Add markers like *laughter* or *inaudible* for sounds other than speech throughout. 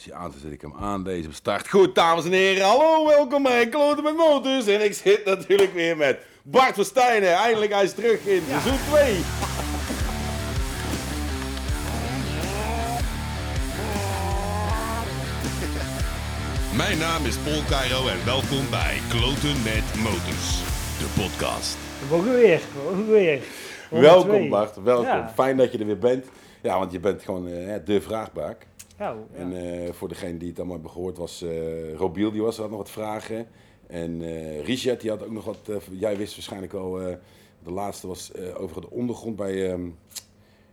als je aan zet, zet ik hem aan. Deze start. Goed, dames en heren. Hallo, welkom bij Kloten met Motors. En ik zit natuurlijk weer met Bart Verstijnen. Eindelijk, hij is terug in seizoen 2. *laughs* Mijn naam is Paul Cairo en welkom bij Kloten met Motors, de podcast. We mogen weer, we mogen weer. Welkom 102. Bart, welkom. Ja. Fijn dat je er weer bent. Ja, want je bent gewoon eh, de vraagbaak. Nou, ja. En eh, voor degene die het allemaal hebben gehoord was eh Robiel, die was, had nog wat vragen. En eh Richard, die had ook nog wat, jij wist waarschijnlijk al, de laatste was over de ondergrond bij ehm,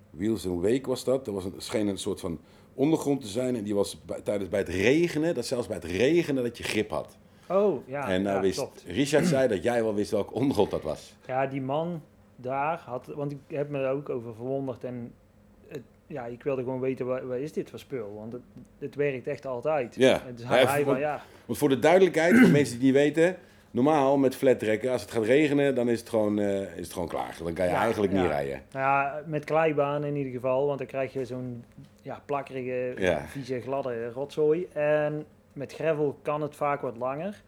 Wheels and Wake was dat. Er was een, scheen een soort van ondergrond te zijn en die was bij, tijdens bij het regenen, dat zelfs bij het regenen dat je grip had. Oh, ja, en nou ja, wist, klopt. Richard zei dat jij wel wist welke ondergrond dat was. Ja, die man daar had, want ik heb me daar ook over verwonderd en ja, ik wilde gewoon weten, wat, wat is dit voor spul? Want het, het werkt echt altijd. Ja. Dus Ja, hij, hij Want voor de duidelijkheid, voor mensen die het niet weten, normaal met flat trekken, als het gaat regenen, dan is het gewoon, eh, is het gewoon klaar. Dan kan je Ja, eigenlijk niet rijden. nou ja, met kleibaan in ieder geval, want dan krijg je zo'n ja, plakkerige, vieze, gladde rotzooi. En met gravel kan het vaak wat langer.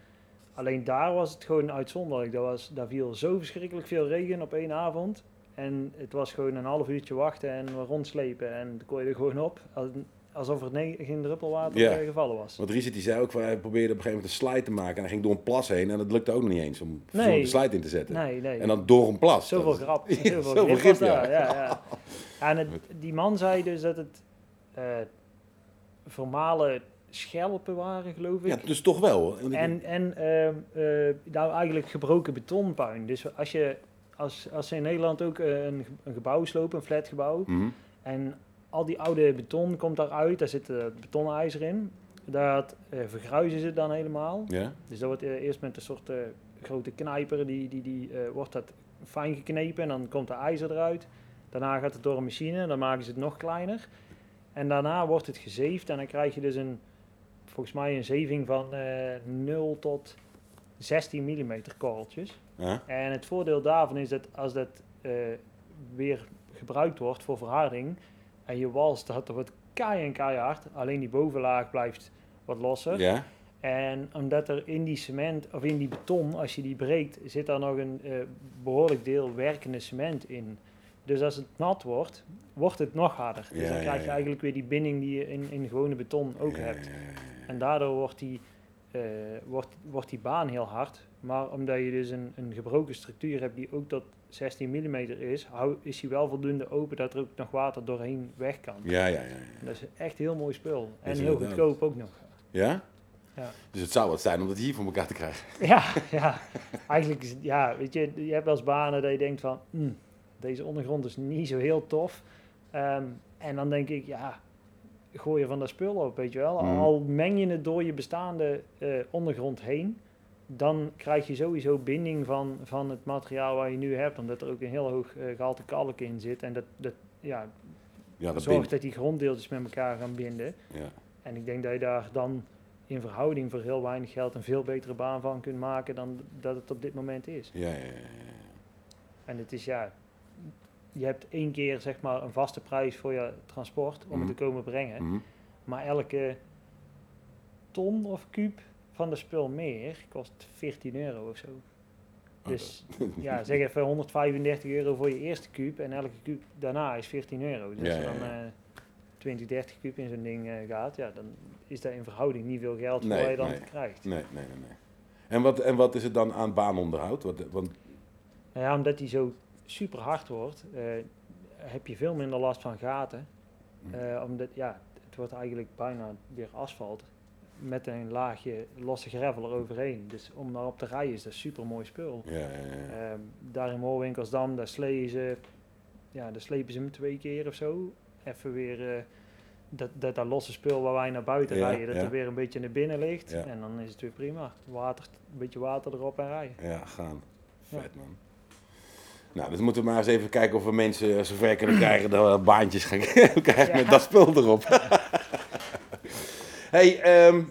Alleen daar was het gewoon uitzonderlijk. Daar, was, daar viel zo verschrikkelijk veel regen op één avond. En het was gewoon een half uurtje wachten en rondslepen. En dan kon je er gewoon op. als- Alsof er geen druppel water eh, gevallen was. Want Richard die zei ook, van, hij probeerde op een gegeven moment een slide te maken. En hij ging door een plas heen en dat lukte ook nog niet eens om Nee. zo de slide in te zetten. Nee, nee. En dan door een plas. Zoveel Dat grap. *laughs* Ja, Zoveel, zoveel grip ja. daar, ja, ja. *laughs* En het, die man zei dus dat het eh vermalen schelpen waren, geloof ik. Ja, dus toch wel. En, en nou eigenlijk gebroken betonpuin. Dus als, je, als, als ze in Nederland ook eh, een, een gebouw slopen, een flatgebouw, Mhm. en al die oude beton komt daaruit, daar zit eh, betonijzer in, dat eh, vergruizen ze dan helemaal. Ja? Dus dat wordt eerst met een soort grote knijper, die, die, die, wordt dat fijn geknepen en dan komt de ijzer eruit. Daarna gaat het door een machine, dan maken ze het nog kleiner. En daarna wordt het gezeefd en dan krijg je dus een, volgens mij een zeving van eh 0 tot 16 mm korreltjes. Ja? En het voordeel daarvan is dat als dat eh, weer gebruikt wordt voor verharding en je walst, dat wordt kei en keihard. Alleen die bovenlaag blijft wat losser. Ja? En omdat er in die cement, of in die beton, als je die breekt, zit daar nog een eh, behoorlijk deel werkende cement in. Dus als het nat wordt, wordt het nog harder. Dus Ja, dan krijg je eigenlijk weer die binding die je in, in gewone beton ook hebt. En daardoor wordt die, eh, wordt, wordt die baan heel hard. Maar omdat je dus een, een gebroken structuur hebt die ook tot 16 mm is, hou, is hij wel voldoende open dat er ook nog water doorheen weg kan. Ja, ja, ja, ja. Dat is echt heel mooi spul. En heel goedkoop ook nog. Ja? Ja. Dus het zou wat zijn om dat hier voor elkaar te krijgen. *laughs* Ja, ja. Eigenlijk is het, ja, weet je, je hebt wel eens banen dat je denkt van, "Hmm, deze ondergrond is niet zo heel tof. Ehm, en dan denk ik, ja, gooi je van dat spul op, weet je wel. Mhm. Al meng je het door je bestaande eh, ondergrond heen, dan krijg je sowieso binding van, van het materiaal waar je nu hebt, omdat er ook een heel hoog eh, gehalte kalk in zit. En dat, dat ja, Ja, dat zorgt bindt. dat die gronddeeltjes met elkaar gaan binden. Ja. En ik denk dat je daar dan in verhouding voor heel weinig geld een veel betere baan van kunt maken dan dat het op dit moment is. Ja, ja, ja. En het is ja, je hebt één keer zeg maar een vaste prijs voor je transport om Mhm. het te komen brengen. Mhm. Maar elke ton of kuub van de spul meer kost 14 euro of zo. Oh, Dus ja, zeg even 135 euro voor je eerste kuub en elke kuub daarna is 14 euro. Dus Ja, als je dan ja. eh 20, 30 kuub in zo'n ding eh, gaat, ja, dan is dat in verhouding niet veel geld voor wat je dan nee. krijgt. Nee, nee, nee. nee. En, wat, en wat is het dan aan baanonderhoud? Wat, want, Nou ja, omdat die zo super hard wordt, eh, heb je veel minder last van gaten. Hm. Eh, omdat ja, het wordt eigenlijk bijna weer asfalt met een laagje losse gravel eroverheen. Dus om daarop te rijden is dat super mooi spul. ja, ja, ja. Ehm, daar in Moorwinkelsdam, daar sleeën ze, ja, daar slepen ze hem twee keer of zo. Even weer eh, dat, dat, dat losse spul waar wij naar buiten rijden, dat er weer een beetje naar binnen ligt. En dan is het weer prima. Water, een beetje water erop en rijden. Ja, gaan. Vet, man. Nou, dus moeten we maar eens even kijken of we mensen zover kunnen *clears throat* krijgen dat we baantjes gaan *laughs* krijgen met dat spul erop. *laughs* hey, ehm,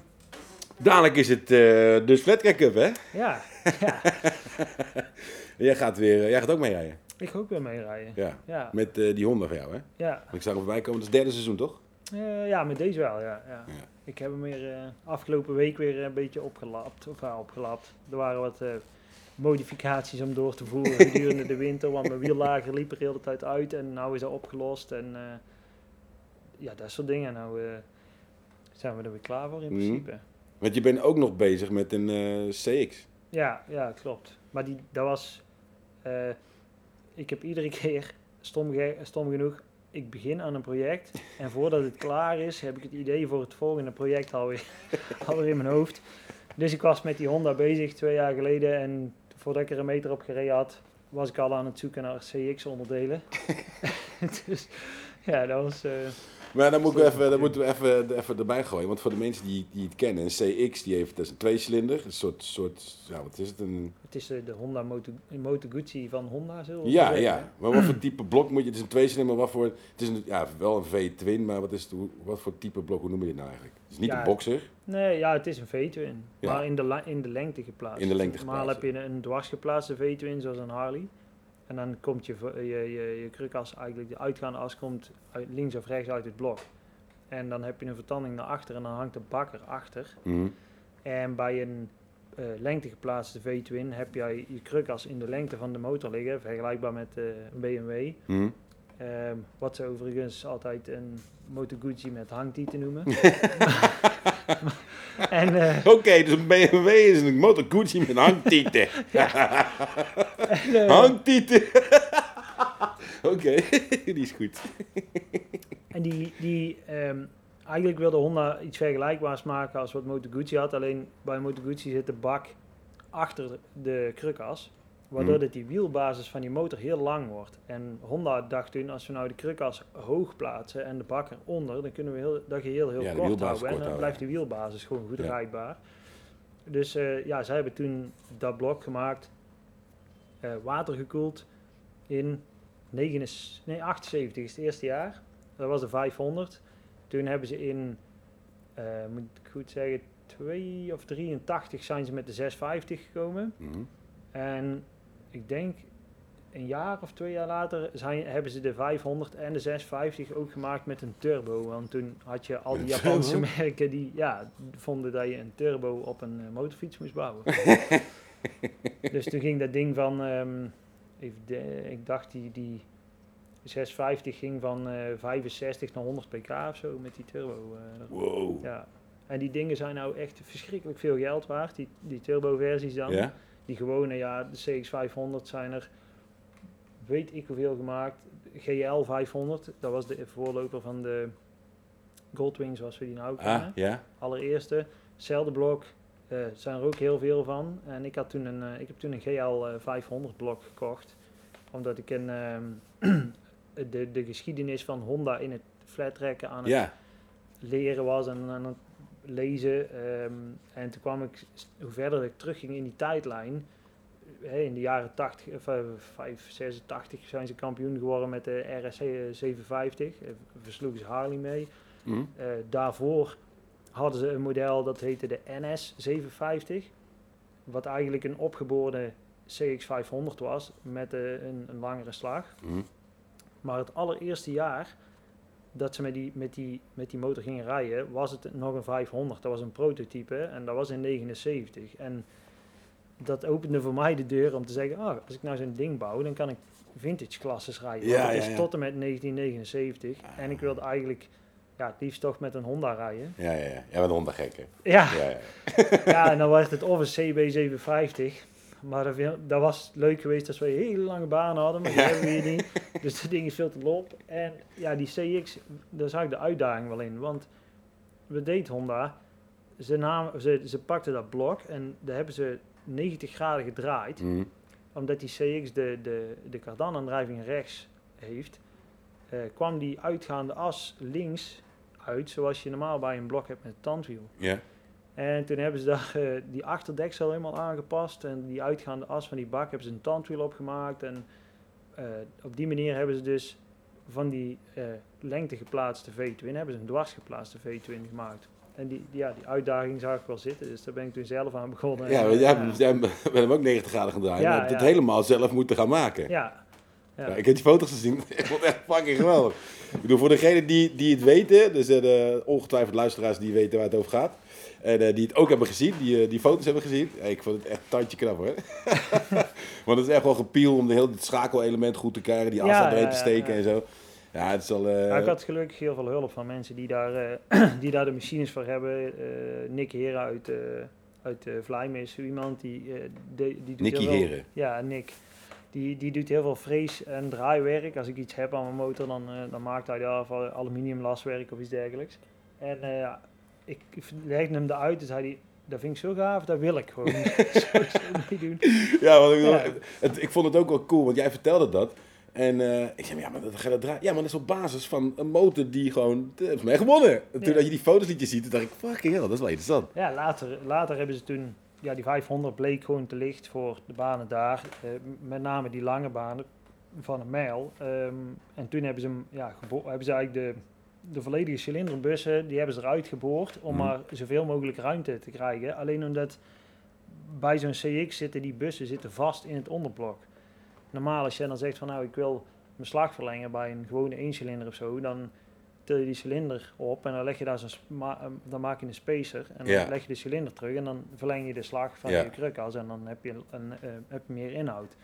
dadelijk is het eh dus Flattrack Cup, hè? Ja, ja. *laughs* Jij gaat, weer, jij gaat ook mee rijden. ik ga ook weer mee rijden. Ja. Ja, Met eh, die Honda van jou, hè? ja. Ik zag er voorbij komen, dat is het derde seizoen, toch? Eh, ja, met deze wel, ja. ja. Ja. Ik heb hem weer eh, afgelopen week weer een beetje opgelapt. Of opgelapt. Er waren wat eh, modificaties om door te voeren *laughs* gedurende de winter. Want mijn wiellager liep er de hele tijd uit en nou is dat opgelost. En eh, ja, dat soort dingen. Nou eh, zijn we er weer klaar voor in Mhm. principe. Want je bent ook nog bezig met een eh, CX. Ja, ja, klopt. Maar die, dat was... ik heb iedere *laughs* keer, stom, ge- stom genoeg, ik begin aan een project. En voordat het klaar is, heb ik het idee voor het volgende project alweer, *laughs* alweer in mijn hoofd. Dus ik was met die Honda bezig twee jaar geleden. En voordat ik er een meter op gereden had, was ik al aan het zoeken naar CX-onderdelen. *laughs* *laughs* dus ja, dat was... Maar dan, moet ik Zo, even, dan moeten we even, even erbij gooien. Want voor de mensen die, die het kennen, een CX die heeft dat is een tweecilinder. Een soort, soort ja, wat is het? Een, het is eh, de Honda Moto, Moto Guzzi van Honda, we ja, ja. Maar wat voor type blok moet je? Het is een tweecilinder, maar wat voor... Het is een, ja, wel een V-twin, maar wat, is het, wat voor type blok, hoe noem je dit nou eigenlijk? Het is niet Ja, een boxer. Nee, ja, het is een V-twin. Ja. Maar in de, in de lengte geplaatst. In de lengte Normaal geplaatst, heb je een, een dwars geplaatste V-twin, zoals een Harley. En dan komt je, je, je, je krukas, eigenlijk de uitgaande as, komt uit, links of rechts uit het blok. En dan heb je een vertanding naar achter en dan hangt de bakker achter. Mhm. En bij een eh, lengte geplaatste V-twin heb jij je krukas in de lengte van de motor liggen, vergelijkbaar met eh, een BMW. Mhm. Ehm, wat ze overigens altijd een Moto Guzzi met hangtieten noemen. *laughs* *laughs* en eh, Oké, dus een BMW is een Moto Guzzi met hangtieten. *laughs* En, eh, hangtieten. Oké, die is goed. En die, die ehm, eigenlijk wilde Honda iets vergelijkbaars maken als wat Moto Guzzi had. Alleen bij Moto Guzzi zit de bak achter de krukas. Waardoor Mhm. dat die wielbasis van die motor heel lang wordt. En Honda dacht toen, als we nou de krukas hoog plaatsen en de bak eronder, dan kunnen we heel, dat geheel heel Ja, kort houden. En dan blijft die wielbasis gewoon goed Ja. rijdbaar. Dus eh, ja, zij hebben toen dat blok gemaakt, eh, watergekoeld in 79, nee, 78 is het eerste jaar. Dat was de 500. Toen hebben ze in, eh, moet ik goed zeggen, 2 of 83 zijn ze met de 650 gekomen. Mhm. En ik denk een jaar of twee jaar later zijn, hebben ze de 500 en de 650 ook gemaakt met een turbo. Want toen had je al die Japanse turbo? merken die ja, vonden dat je een turbo op een eh, motorfiets moest bouwen. *laughs* dus toen ging dat ding van, ehm, even de- ik dacht die, die 650 ging van eh, 65 naar 100 pk of zo met die turbo. eh, Wow. ja. En die dingen zijn nou echt verschrikkelijk veel geld waard, die, die turbo versies dan. Ja? Die gewone, ja, de CX500 zijn er, weet ik hoeveel gemaakt. GL 500, dat was de voorloper van de Goldwing zoals we die nou kennen. Ah, ja? Allereerste, hetzelfde blok, eh zijn er ook heel veel van. En ik, had toen een, eh, ik heb toen een GL eh, 500 blok gekocht. Omdat ik een, ehm, *clears throat* de, de geschiedenis van Honda in het flattrekken aan het Ja. leren was en aan het lezen. ehm, en toen kwam ik, hoe verder ik terugging in die tijdlijn, hè, in de jaren 80, of, eh, 5, 86 zijn ze kampioen geworden met de RSC 750. eh, versloegen ze Harley mee. Mhm. Eh, daarvoor hadden ze een model dat heette de NS 750. Wat eigenlijk een opgeboorde CX500 was met eh, een, een langere slag. Mhm. Maar het allereerste jaar dat ze met die, met, die, met die motor gingen rijden, was het nog een 500. Dat was een prototype en dat was in 79. En dat opende voor mij de deur om te zeggen, ah, als ik nou zo'n ding bouw, dan kan ik vintage klasses rijden. Ja, ja, is ja. tot en met 1979. En ik wilde eigenlijk ja, het liefst toch met een Honda rijden. Ja, ja, ja. Jij bent een hondengekker. Ja, Ja, ja. ja, en dan werd het of een CB750. Maar dat, dat was leuk geweest als we een hele lange baan hadden, maar die hebben we hier niet. Dus dat ding is veel te lop. En ja, die CX, daar zag ik de uitdaging wel in. Want we deed Honda, ze, namen, ze, ze pakten dat blok en daar hebben ze 90 graden gedraaid. Mhm. Omdat die CX de, de, de kardan-aandrijving rechts heeft, eh, kwam die uitgaande as links uit, zoals je normaal bij een blok hebt met een tandwiel. Ja. En toen hebben ze daar eh, die achterdeksel helemaal aangepast. En die uitgaande as van die bak hebben ze een tandwiel opgemaakt. En eh, op die manier hebben ze dus van die eh, lengte geplaatste V-twin, hebben ze een dwars geplaatste V-twin gemaakt. En die, die- ja, die uitdaging zag ik wel zitten, dus daar ben ik toen zelf aan begonnen. Ja, En, want jij, hebt- jij bent hem ook 90 graden gedraaid. Ja, maar het ja. helemaal zelf moeten gaan maken. ja. Ja. Ja, ik heb die foto's gezien. *laughs* Ik vond het echt fucking geweldig. Ik bedoel, voor degenen die, die het weten, dus de ongetwijfeld luisteraars die weten waar het over gaat. En eh, die het ook hebben gezien, die, eh, die foto's hebben gezien. Ja, ik vond het echt een tandje knap hoor. *laughs* Want het is echt wel gepiel om de hele het schakelelement goed te krijgen, die afstand erin te steken en zo. Ja, het is al... eh, Ja, ik had gelukkig heel veel hulp van mensen die daar, *clears throat* die daar de machines voor hebben. Eh, Nick Heren uit, uit uh, Vlijmen is iemand die, die, die doet Nicky heel veel- Heren. Ja, Nick. Die, die doet heel veel frees- en draaiwerk. Als ik iets heb aan mijn motor, dan, dan maakt hij daar aluminium laswerk of iets dergelijks. En ja, ik legde hem eruit, dus hij die, dat vind ik zo gaaf, dat wil ik gewoon. *laughs* zo, doen. Ja, want ik, bedoel, Ja. Het, ik vond het ook wel cool, want jij vertelde dat. En eh, ik zei, ja, maar dat gaat het draaien. Ja, maar dat is op basis van een motor die gewoon... Dat heeft mij gewonnen. En toen Ja. dat je die foto's liet zien, toen dacht ik, fucking hell, dat is wel interessant. Ja, later, later hebben ze toen, ja, die 500 bleek gewoon te licht voor de banen daar. Eh, met name die lange banen van een mijl. Ehm, en toen hebben ze, hem, ja, hebben ze eigenlijk de, de volledige cilinderbussen, die hebben ze eruit geboord om Mhm. maar zoveel mogelijk ruimte te krijgen. Alleen omdat bij zo'n CX zitten die bussen zitten vast in het onderblok. Normaal als je dan zegt van nou ik wil mijn slag verlengen bij een gewone eencilinder of zo, dan til je die cilinder op en dan leg je daar zo'n eh, dan maak je een spacer en dan Ja. leg je de cilinder terug en dan verleng je de slag van Ja. je krukas en dan heb je, een, eh, heb je meer inhoud.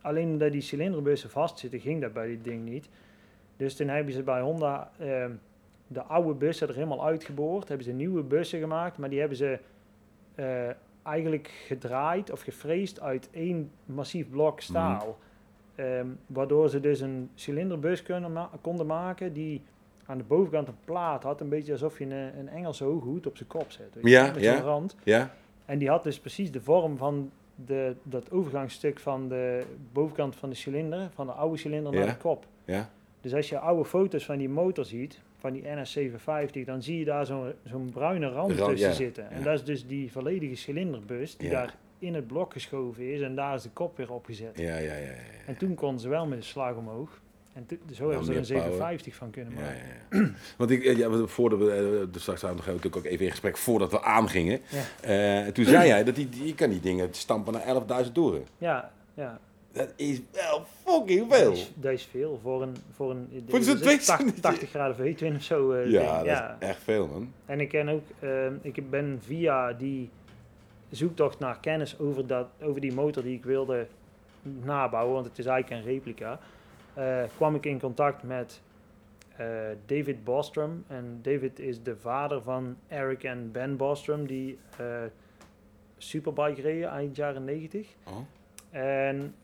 Alleen omdat die cilinderbussen vastzitten, ging dat bij dit ding niet. Dus toen hebben ze bij Honda ehm, de oude bussen er helemaal uitgeboord, hebben ze nieuwe bussen gemaakt, maar die hebben ze eh, eigenlijk gedraaid of gefreesd uit één massief blok staal. Ehm, waardoor ze dus een cilinderbus ma- konden maken die aan de bovenkant een plaat had, een beetje alsof je een, een Engelse hooghoed op zijn kop zet. weet Ja, met ja. rand. Ja? En die had dus precies de vorm van de, dat overgangsstuk van de bovenkant van de cilinder, van de oude cilinder naar de kop. Ja? Dus als je oude foto's van die motor ziet, van die NS750, dan zie je daar zo'n zo'n bruine rand tussen ja, zitten. En dat is dus die volledige cilinderbus die Ja. daar in het blok geschoven is en daar is de kop weer opgezet. Ja, ja, ja. ja, ja. En toen konden ze wel met de slag omhoog. En zo hebben ze er een 750 power. van kunnen maken. ja, ja. *clears throat* Want ik, eh, ja, voordat we, dus straks hadden we natuurlijk ook even in gesprek voordat we aangingen. Ja. Eh, en toen zei jij dat die, die, je kan die dingen stampen naar 11.000 toeren. Ja, ja. Dat is wel fucking Dat veel. is, dat is veel voor een, voor een Voor zo'n dit is 2 80, 80 graden V-twin of zo. eh, Ja, ding. dat ja. is echt veel man. En ik ken ook, ehm, ik ben via die zoektocht naar kennis over, dat, over die motor die ik wilde nabouwen, want het is eigenlijk een replica, eh, kwam ik in contact met eh, David Bostrom. En David is de vader van Eric en Ben Bostrom, die superbike reden eind jaren 90. Oh. En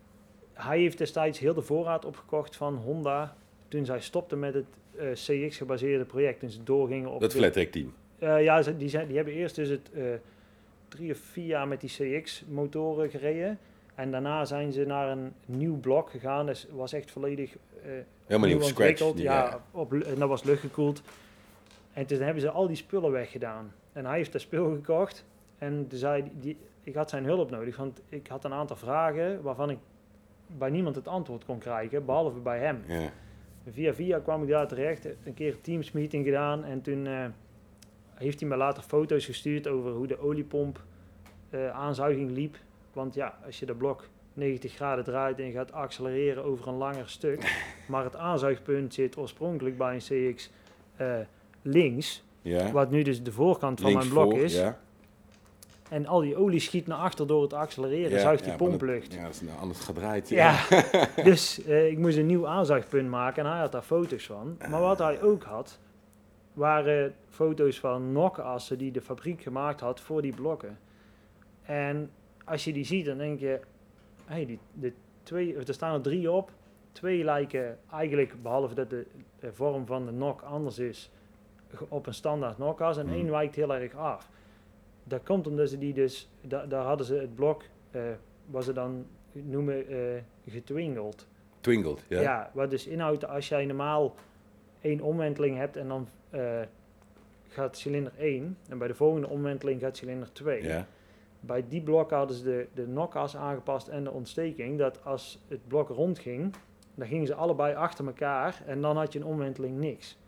hij heeft destijds heel de voorraad opgekocht van Honda toen zij stopten met het eh, CX-gebaseerde project. Toen ze doorgingen op Dat de- team. eh, ja, ze- die, zijn, die hebben eerst dus het eh, drie of vier jaar met die CX-motoren gereden. En daarna zijn ze naar een nieuw blok gegaan. Dat is- was echt volledig Helemaal nieuw, scratch. ontwikkeld. Die- Ja, op, en dat was luchtgekoeld. En toen hebben ze al die spullen weggedaan. En hij heeft dat spul gekocht. En zei die- ik had zijn hulp nodig, want ik had een aantal vragen waarvan ik bij niemand het antwoord kon krijgen, behalve bij hem. ja. Via via kwam ik daar terecht, een keer een Teams meeting gedaan en toen eh, heeft hij me later foto's gestuurd over hoe de oliepomp eh, aanzuiging liep. Want ja, als je de blok 90 graden draait en je gaat accelereren over een langer stuk, *laughs* maar het aanzuigpunt zit oorspronkelijk bij een CX eh, links, ja. wat nu dus de voorkant van Links mijn blok voor, is. Ja. En al die olie schiet naar achter door het accelereren, Ja, zuigt die pomplucht. Ja, dat is nou anders gedraaid. Ja, *laughs* dus eh, ik moest een nieuw aanzuigpunt maken en hij had daar foto's van. Maar wat hij ook had, waren foto's van nokassen die de fabriek gemaakt had voor die blokken. En als je die ziet, dan denk je, hey, die, de twee, er staan er drie op. Twee lijken eigenlijk, behalve dat de, de vorm van de nok anders is, op een standaard nokas. En Hmm. één wijkt heel erg af. Dat komt omdat ze die dus, da- daar hadden ze het blok, eh wat ze dan noemen, eh getwingeld. Twingled, ja. Ja. wat dus inhoudt als jij normaal één omwenteling hebt en dan eh, gaat cilinder 1 en bij de volgende omwenteling gaat cilinder 2. Ja. Bij die blokken hadden ze de, de nokas aangepast en de ontsteking, dat als het blok rondging, dan gingen ze allebei achter elkaar en dan had je een omwenteling niks.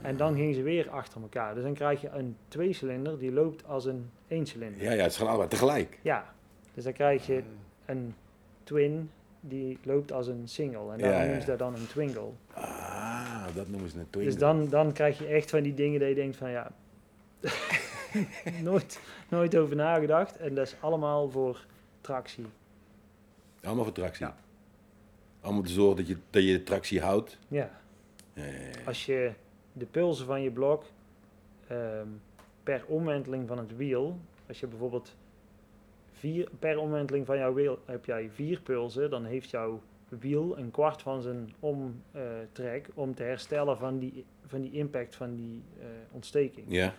En dan gingen ze weer achter elkaar. Dus dan krijg je een tweecilinder die loopt als een eencilinder. Ja, ja, het is gewoon allebei tegelijk. Ja, dus dan krijg je een twin die loopt als een single. En Ja, daarom ja. noemen ze dat dan een twingle. Ah, dat noemen ze een twingle. Dus dan, dan krijg je echt van die dingen dat je denkt van ja, *laughs* nooit, nooit over nagedacht. En dat is allemaal voor tractie. Allemaal voor tractie. Ja. Allemaal te zorgen dat je, dat je de tractie houdt. Ja, Ja, ja, ja. als je de pulsen van je blok ehm, per omwenteling van het wiel, als je bijvoorbeeld vier, per omwenteling van jouw wiel heb jij vier pulsen, dan heeft jouw wiel een kwart van zijn omtrek om te herstellen van die, van die impact van die eh, ontsteking. Ja,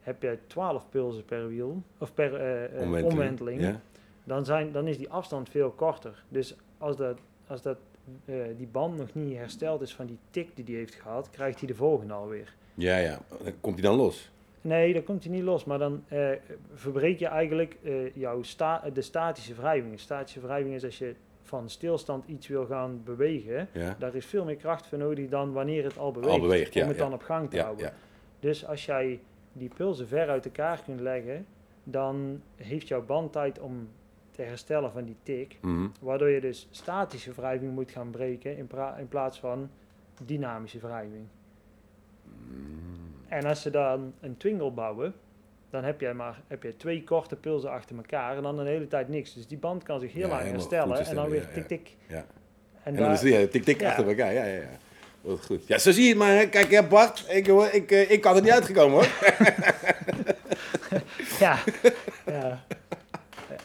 Heb jij 12 pulsen per wiel, of per eh, eh, omwenteling. dan, zijn, dan is die afstand veel korter. Dus als, dat, als dat, eh, die band nog niet hersteld is van die tik die hij heeft gehad, krijgt hij de volgende alweer. ja, ja. Dan komt hij dan los. Nee, dan komt hij niet los, maar dan eh, verbreek je eigenlijk eh, jouw sta de statische wrijving. Statische wrijving is als je van stilstand iets wil gaan bewegen, Ja, daar is veel meer kracht voor nodig dan wanneer het al beweegt, Al beweegt, ja, om het ja. dan op gang te houden. Dus als jij die pulsen ver uit elkaar kunt leggen, dan heeft jouw band tijd om te herstellen van die tik. Mhm. Waardoor je dus statische wrijving moet gaan breken in, in plaats van dynamische wrijving. En als ze dan een twingle bouwen, dan heb je maar heb je twee korte pulsen achter elkaar en dan een hele tijd niks. Dus die band kan zich heel Ja, lang herstellen en dan weer ja, tik tik. ja. En, En daar- dan is die tik-tik Ja. achter elkaar. Ja, ja, ja. Wat goed. Ja, zo zie je het maar. hè. Kijk, hè, Bart, ik, hoor, ik, eh, ik kan er niet uitgekomen hoor. *laughs* ja, ja.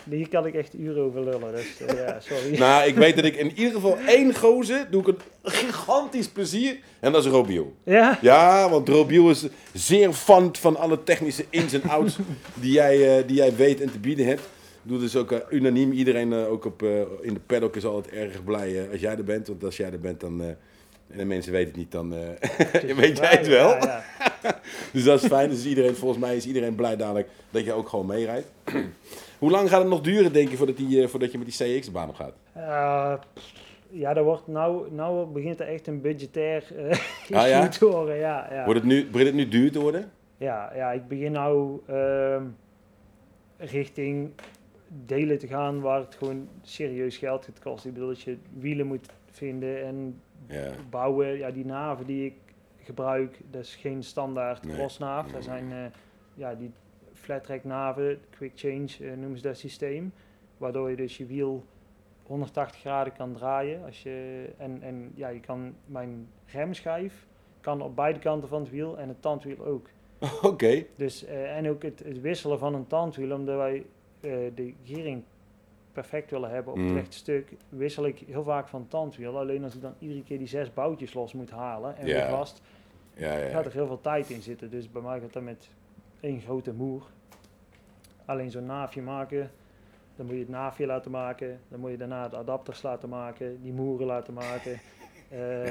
Hier kan ik echt uren over lullen, dus eh, ja, sorry. *laughs* nou, ik weet dat ik in ieder geval één gozer doe ik een gigantisch plezier. En dat is Robiel. Ja? Ja, want Robiel is zeer fan van alle technische ins en outs die jij, eh, die jij weet en te bieden hebt. Doe dus ook eh, unaniem. Iedereen ook op, in de paddock is altijd erg blij als jij er bent. Want als jij er bent, dan... en de mensen weten het niet, dan *laughs* weet jij het wel. Ja, ja. *laughs* Dus dat is fijn. Dus iedereen, volgens mij is iedereen blij dadelijk dat je ook gewoon meerijdt. Hoe lang gaat het nog duren, denk je, voordat, die, eh, voordat je met die CX de baan op gaat? Eh, ja, dat wordt nou, nou begint er echt een budgetair *laughs* issue Ah, ja? te worden. Ja, ja. Wordt het nu, begint het nu duur te worden? Ja, ja, ik begin nou ehm, richting delen te gaan waar het gewoon serieus geld gaat kosten. Ik bedoel dat je wielen moet vinden en Ja. bouwen. Ja, die naven die ik gebruik, dat is geen standaard Nee. crossnaaf. Nee, Dat nee. zijn ja, die flat track naven, quick change eh, noemen ze dat systeem. Waardoor je dus je wiel 180 graden kan draaien. Als je, en, en ja, je kan mijn remschijf kan op beide kanten van het wiel en het tandwiel ook. *laughs* Oké. Dus, eh, en ook het, het wisselen van een tandwiel, omdat wij eh, de giering perfect willen hebben op Mm. het rechte stuk, wissel ik heel vaak van tandwiel. Alleen als ik dan iedere keer die zes boutjes los moet halen en weer vast, Ja, ja. gaat er heel veel tijd in zitten. Dus bij mij gaat dat met één grote moer. Alleen zo'n naafje maken, dan moet je het naafje laten maken, dan moet je daarna de adapters laten maken, die moeren laten maken. *laughs* eh,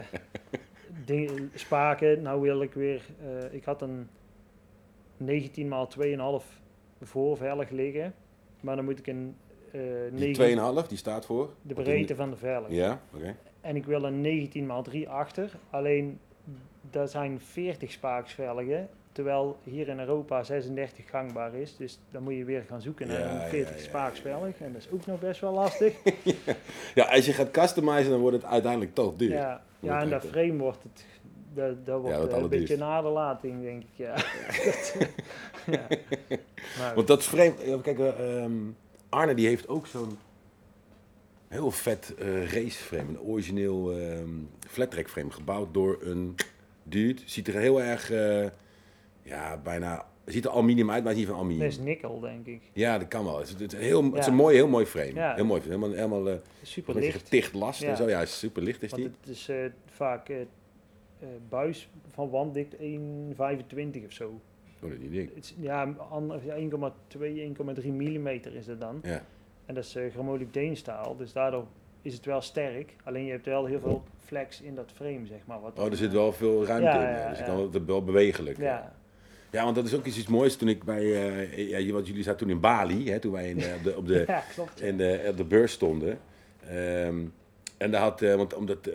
dingen, spaken, nou wil ik weer, eh, ik had een 19 x 2,5 voorvelg liggen, maar dan moet ik een Die 9 2,5, die staat voor? de breedte van de velg. Ja, oké. En ik wil een 19 x 3 achter. Alleen dat zijn 40 spaaksvelgen. Terwijl hier in Europa 36 gangbaar is. Dus dan moet je weer gaan zoeken naar Ja, een 40 ja. En dat is ook nog best wel *laughs* lastig. Ja, als je gaat customizen, dan wordt het uiteindelijk toch duur. ja, ja, en dat frame wordt het. Dat, dat wordt eh, een beetje een aderlating, denk ik. *laughs* Ja. Maar, Want dat frame, kijk, eh, ehm, Arne die heeft ook zo'n heel vet eh raceframe, een origineel ehm flat-track frame gebouwd door een dude. Ziet er heel erg, ja, bijna, ziet er aluminium uit, maar het is niet van dat aluminium. is nikkel, denk ik. Ja, dat kan wel. Het is, het is, heel, het is een mooi, heel mooi frame. Ja. Heel mooi, helemaal, helemaal eh, Super licht. geticht last Ja. en zo. Ja, super licht is Want die. het is eh, vaak eh, buis van wanddikt 1,25 of zo. Oh, dat ding. Het ja, ander- ja, 1,2, 1,3 mm is het dan. Ja. En dat is uh, chromolypdeenstaal, dus daardoor is het wel sterk. Alleen je hebt wel heel veel flex in dat frame, zeg maar. Wat Oh, er zit wel veel ruimte Ja, in. ja, ja. Dus je ja. kan het wel bewegelijk. Ja, Ja, want dat is ook iets, iets moois toen ik bij, eh, ja, want jullie zaten toen in Bali, hè, toen wij in, eh, op, de, op, de, *laughs* ja klopt. ja. in de, op de beurs stonden. Ehm, en daar had, eh, want omdat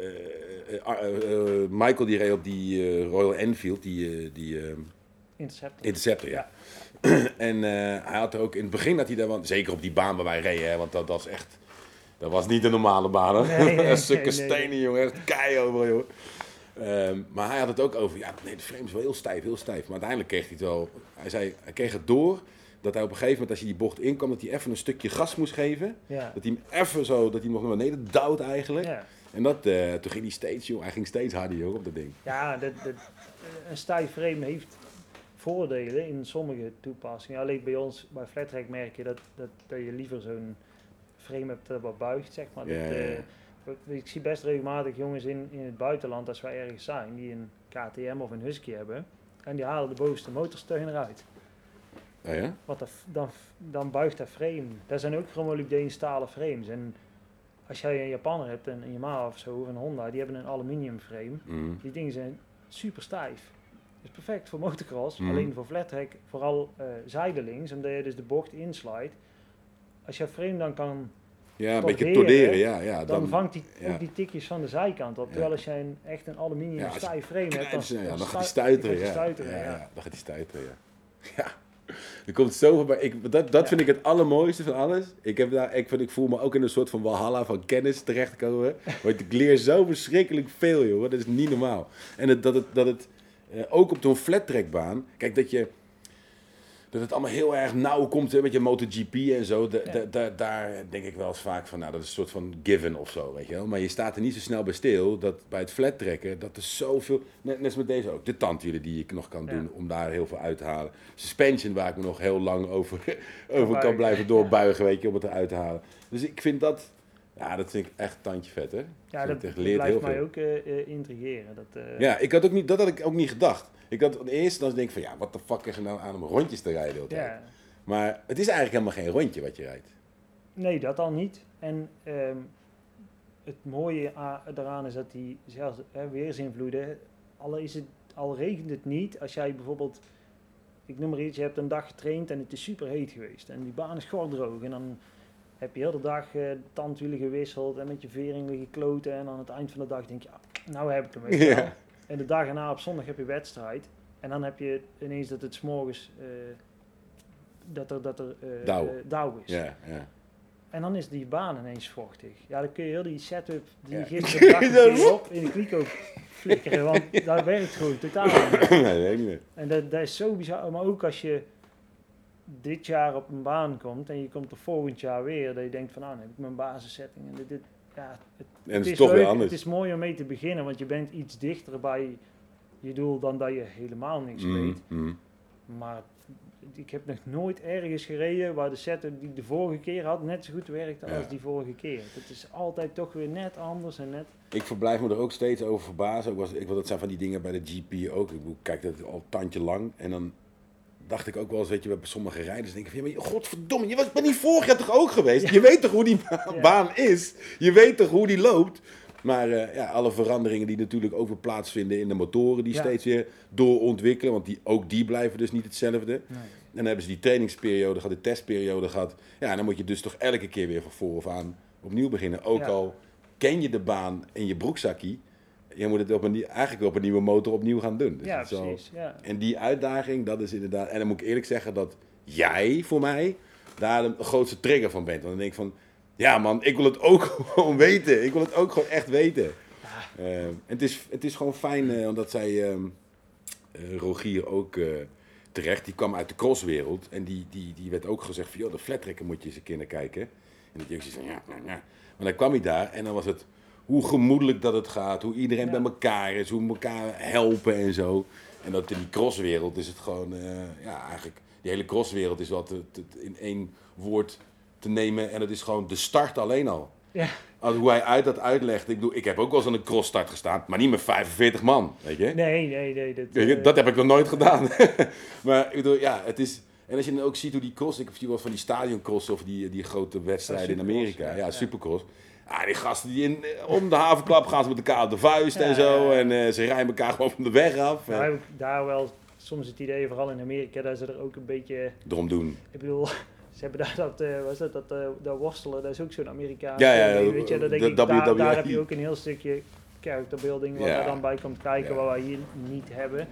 Michael die reed op die Royal Enfield, die, die eh, Interceptor. Interceptor, ja. *clears throat* en hij had er ook in het begin dat hij daar, want zeker op die baan waar wij reden, hè, want dat, dat is echt, Dat was niet een normale baan, hoor. Nee, *laughs* nee, Stukken nee, stenen, jongen. Echt kei over, joh. Ehm, maar hij had het ook over, ja, nee, de frame is wel heel stijf, heel stijf. Maar uiteindelijk kreeg hij het wel, hij zei, hij kreeg het door dat hij op een gegeven moment, als je die bocht inkwam, dat hij even een stukje gas moest geven. Ja. Dat hij hem even zo, dat hij hem nog naar beneden duwt eigenlijk. Ja. En dat, eh, toen ging hij steeds, joh, hij ging steeds harder, joh, op dat ding. Ja, dat, dat, een stijf frame heeft voordelen in sommige toepassingen. Alleen bij ons, bij Flatrack merk je dat, dat, dat je liever zo'n frame hebt dat wat buigt, zeg maar. Ja, Dat, eh, ik zie best regelmatig jongens in, in het buitenland, als wij ergens zijn, die een KTM of een Husky hebben. En die halen de bovenste motorsteun eruit. Ja? Want dat, dan, dan buigt dat frame. Dat zijn ook chromolybdeen stalen frames. En als jij een Japaner hebt, een, een Yamaha of zo, of een Honda, die hebben een aluminium frame. Mm. Die dingen zijn super stijf. is perfect voor motocross, Mhm. alleen voor flatrack vooral eh zijdelings, omdat je dus de bocht inslijt. Als je frame dan kan, Ja, een beetje Torderen, ja. ja dan, vangt die ja. ook die tikjes van de zijkant op. Terwijl als jij een, echt een aluminium Ja, stijf frame hebt, dan, ja, dan gaat hij stu- stuiteren. Ja. hij stuiteren, dan gaat hij stuiteren, ja. Ja. Er komt zoveel bij. Ik, dat dat vind ik het allermooiste van alles. Ik, heb daar, ik, vind, ik voel me ook in een soort van walhalla van kennis terechtkomen. *laughs* Want ik leer zo verschrikkelijk veel, joh. Dat is niet normaal. En het, dat het, dat het eh, ook op zo'n flattrackbaan... Kijk, dat je... Dat het allemaal heel erg nauw komt, hè, met je MotoGP en zo. Da- Ja. da- da- daar denk ik wel eens vaak van, nou, dat is een soort van given of zo, weet je wel. Maar je staat er niet zo snel bij stil, dat bij het flat trekken, dat er zoveel... Net, net als met deze ook, de tandwielen die ik nog kan Ja. doen om daar heel veel uit te halen. Suspension waar ik me nog heel lang over, *laughs* over kan blijven doorbuigen, weet je, om het eruit te halen. Dus ik vind dat, ja, dat vind ik echt tandje vet, hè. Ja, dat, blijft heel mij veel. ook eh, eh, intrigeren. Dat, eh, Ja, ik had ook niet, dat had ik ook niet gedacht. Ik had in eerste dan denk ik van, ja, wat de fuck is er nou aan om rondjes te rijden tijd? ja. Maar het is eigenlijk helemaal geen rondje wat je rijdt. Nee, dat al niet. En ehm, het mooie daaraan is dat die zelfs hè, weersinvloeden, al, is het, al regent het niet, als jij bijvoorbeeld, ik noem maar iets, je hebt een dag getraind en het is super heet geweest en die baan is gordroog en dan heb je heel de dag eh, tandwielen gewisseld en met je vering liggen kloten en aan het eind van de dag denk je, ah, nou heb ik hem je *laughs* wel. En de dag erna op zondag heb je wedstrijd en dan heb je ineens dat het s'morgens, eh dat er, dat er eh, Dauw. dauw is. En dan is die baan ineens vochtig. Ja, dan kun je heel die setup die Ja. gisteren *laughs* op in de kliko flikkeren, want *laughs* dat werkt gewoon totaal niet. nee. En dat, dat is zo bizar. Maar ook als je dit jaar op een baan komt en je komt er volgend jaar weer, dat je denkt van, nou, dan heb ik mijn basissetting. En dit, dit, ja, het, En het is toch leuk, weer anders. Het is mooi om mee te beginnen, want je bent iets dichter bij je doel dan dat je helemaal niks Mm, weet. mm. Maar ik heb nog nooit ergens gereden waar de setup die ik de vorige keer had net zo goed werkte Ja. als die vorige keer. Het is altijd toch weer net anders en net... Ik verblijf me er ook steeds over verbazen. Ik was, ik, dat zijn van die dingen bij de GP ook. Ik kijk, dat al een tandje lang. En dan dacht ik ook wel eens, weet je, bij sommige rijders denk ik van, ja, maar godverdomme, je was, bent niet vorig jaar toch ook geweest? Je weet toch hoe die ba- Ja. baan is? Je weet toch hoe die loopt? Maar eh, ja, alle veranderingen die natuurlijk ook weer plaatsvinden in de motoren, die Ja. steeds weer doorontwikkelen. Want die, ook die blijven dus niet hetzelfde. Nee. En dan hebben ze die trainingsperiode gehad, de testperiode gehad. Ja, dan moet je dus toch elke keer weer van vooraf aan opnieuw beginnen. Ook al ken je de baan in je broekzakkie, je moet het op een, eigenlijk op een nieuwe motor opnieuw gaan doen. Dus ja, precies. Ja. En die uitdaging, dat is inderdaad... En dan moet ik eerlijk zeggen dat jij voor mij daar de grootste trigger van bent. Want dan denk ik van, ja man, ik wil het ook *laughs* gewoon weten. Ik wil het ook gewoon echt weten. En het, is, het is gewoon fijn, eh, omdat zij ehm, eh, Rogier ook eh, terecht, die kwam uit de crosswereld. En die, die, die werd ook gezegd van, joh, de flattrekker moet je eens een keer naar kijken. En dat je ook zoiets van, ja, ja, ja. Maar dan kwam hij daar en dan was het hoe gemoedelijk dat het gaat, hoe iedereen Ja. bij elkaar is, hoe elkaar helpen en zo. En dat in die crosswereld is het gewoon, eh, ja, eigenlijk, die hele crosswereld is wat in één woord te nemen. En dat is gewoon de start alleen al. Ja. Als hoe hij uit dat uitlegt. Ik, bedoel, ik heb ook wel eens aan een crossstart gestaan, maar niet met 45 man, weet je. Nee, nee, nee. Dat, je, eh, dat heb ik nog nooit gedaan. *laughs* maar ik bedoel, ja, het is... En als je dan ook ziet hoe die cross... Ik zie wel van die stadioncross of die, die grote wedstrijden in Supercross, Amerika. ja, Ja, ja. Ah, die gasten die in, om de havenklap gaan ze met elkaar op de vuist Ja, en zo. ja, ja. En eh, ze rijden elkaar gewoon van de weg af. Nou en heb ik daar wel soms het idee, vooral in Amerika, dat ze er ook een beetje... erom doen. Ik bedoel, *laughs* ze hebben daar dat, eh was dat, dat, eh, dat worstelen, dat is ook zo'n Amerikaans. Ja, ja, ding, weet je, dat denk de ik, daar, WWE. daar heb je ook een heel stukje character building wat Ja. er dan bij komt kijken, Ja. wat wij hier niet hebben.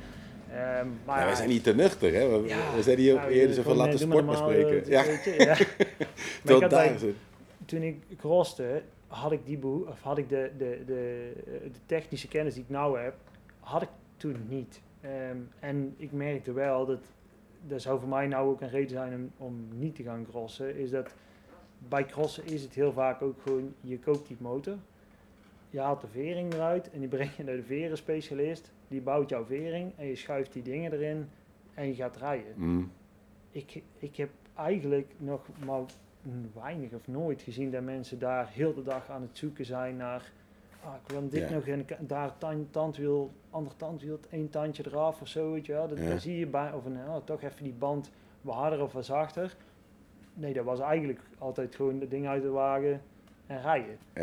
Ehm, maar Ja, ja, wij zijn niet te nuchter, hè. We, ja, we zijn hier nou, eerder zo van laten eh, sport maar bespreken. normaal, Ja, eh, ja. *laughs* maar ik had daar toen ik crosste, had ik, die of had ik de, de, de, de technische kennis die ik nou heb, had ik toen niet. Ehm, en ik merkte wel dat, dat zou voor mij nou ook een reden zijn om, om niet te gaan crossen, is dat bij crossen is het heel vaak ook gewoon, je koopt die motor, je haalt de vering eruit en die breng je naar de verenspecialist, die bouwt jouw vering en je schuift die dingen erin en je gaat rijden Mm. ik, ik heb eigenlijk nog maar weinig of nooit gezien dat mensen daar heel de dag aan het zoeken zijn naar. Ah, ik wil dit Ja. nog en daar tand, tandwiel, ander tandwiel, één tandje eraf of zo. Weet je wel. Dat, Ja. zie je bij, of een, oh, toch even die band wat harder of wat zachter. Nee, dat was eigenlijk altijd gewoon het ding uit de wagen en rijden. Ja,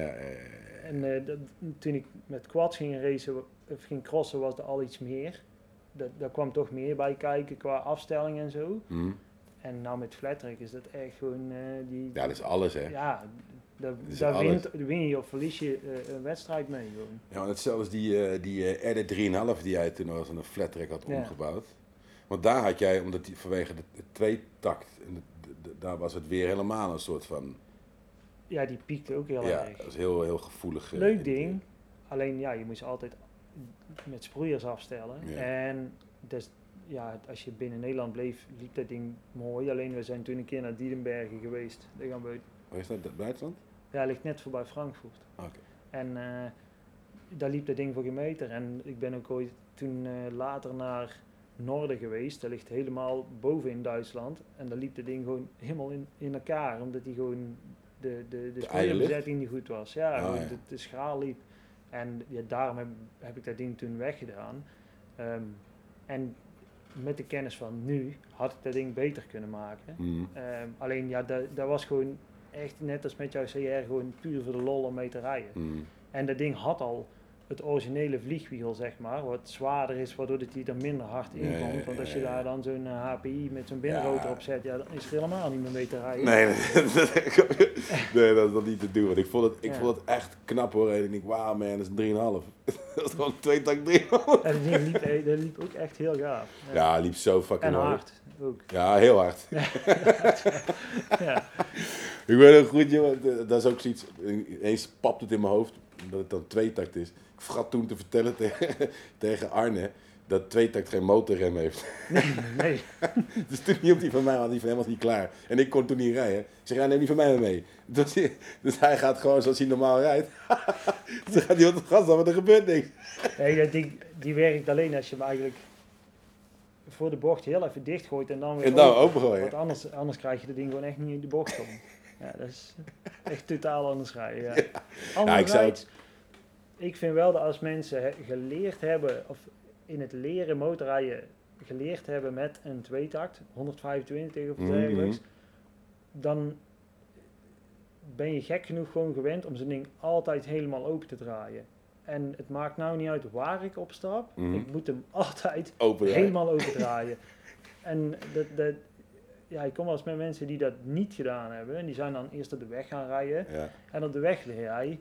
En eh, dat, toen ik met quads ging racen, of ging crossen, was er al iets meer. Dat, daar kwam toch meer bij kijken qua afstelling en zo. mm. En nou met flattrack is dat echt gewoon eh, die... ja, dat is alles, hè. Ja, daar, wint, win je of verlies je eh, een wedstrijd mee gewoon. Ja, want hetzelfde als die, eh die eh, RD3,5 die jij toen als een flat track had Ja. omgebouwd. Want daar had jij, omdat die, vanwege de, de tweetakt, en de, de- de- daar was het weer helemaal een soort van... Ja, die piekte ook heel Ja, erg. dat is heel, heel gevoelig. Leuk in- ding, alleen ja, je moet ze altijd met sproeiers afstellen. Ja. En dus, ja, als je binnen Nederland bleef, liep dat ding mooi. Alleen we zijn toen een keer naar Diedenbergen geweest. Daar gaan we, Waar is dat? Duitsland? ja, ligt net voorbij Frankfurt. Oké. En eh, daar liep dat ding voor geen meter. En ik ben ook ooit toen eh, later naar Noorden geweest. Dat ligt helemaal boven in Duitsland. En daar liep dat ding gewoon helemaal in, in elkaar. Omdat die gewoon de, de, de, niet goed was. Ja, Ah, gewoon ja. De, de schaal liep. En ja, daarom heb, heb ik dat ding toen weggedaan. Ehm, en met de kennis van nu had ik dat ding beter kunnen maken. Mm. Ehm, alleen ja, dat, dat was gewoon echt net als met jouw CR gewoon puur voor de lol om mee te rijden. Mm. En dat ding had al het originele vliegwiel, zeg maar, wat zwaarder is, waardoor het die er minder hard in komt. Want als je daar dan zo'n eh, HPI met zo'n binnenrotor op zet, ja, dan is het helemaal niet meer mee te rijden. Nee, nee, *laughs* dat is dat niet te doen. Want ik vond het, ik vond het echt knap hoor. En ik denk, wauw man, dat is een 3,5. *laughs* dat is gewoon twee tak 3,5. En dat liep, eh, dat liep ook echt heel gaaf. Ja. Ja, liep zo fucking en hard. hard ook. Ja, heel hard. *laughs* Ja. Ik weet ook goed, joh. d- Dat is ook zoiets. Ineens papt het in mijn hoofd dat het dan tweetakt is. Ik vergat toen te vertellen tegen, *laughs* tegen Arne dat tweetakt geen motorrem heeft. Nee, *laughs* Dus toen hielp hij van mij, had hij van hem was niet klaar. En ik kon toen niet rijden. Ik zeg, ja, neem die van mij mee. Dus, hij- dus hij gaat gewoon zoals hij normaal rijdt. dus dan gaat hij op het gas af, maar er gebeurt niks. nee dat ding, die werkt alleen als je hem eigenlijk voor de bocht heel even dichtgooit en dan weer En dan open. opengooien. Want anders, anders krijg je dat ding gewoon echt niet in de bocht komen. Ja, dat is echt totaal anders rijden. Ja. *laughs* Ja, ik Anderzijds, ik vind wel dat als mensen geleerd hebben, of in het leren motorrijden geleerd hebben met een tweetakt, 125 of Mhm. dan ben je gek genoeg gewoon gewend om zo'n ding altijd helemaal open te draaien. En het maakt nou niet uit waar ik op stap, Mhm. ik moet hem *laughs* altijd helemaal open draaien. en dat, dat, ja, ik kom wel eens met mensen die dat niet gedaan hebben. En die zijn dan eerst op de weg gaan rijden. Ja. En op de weg jij.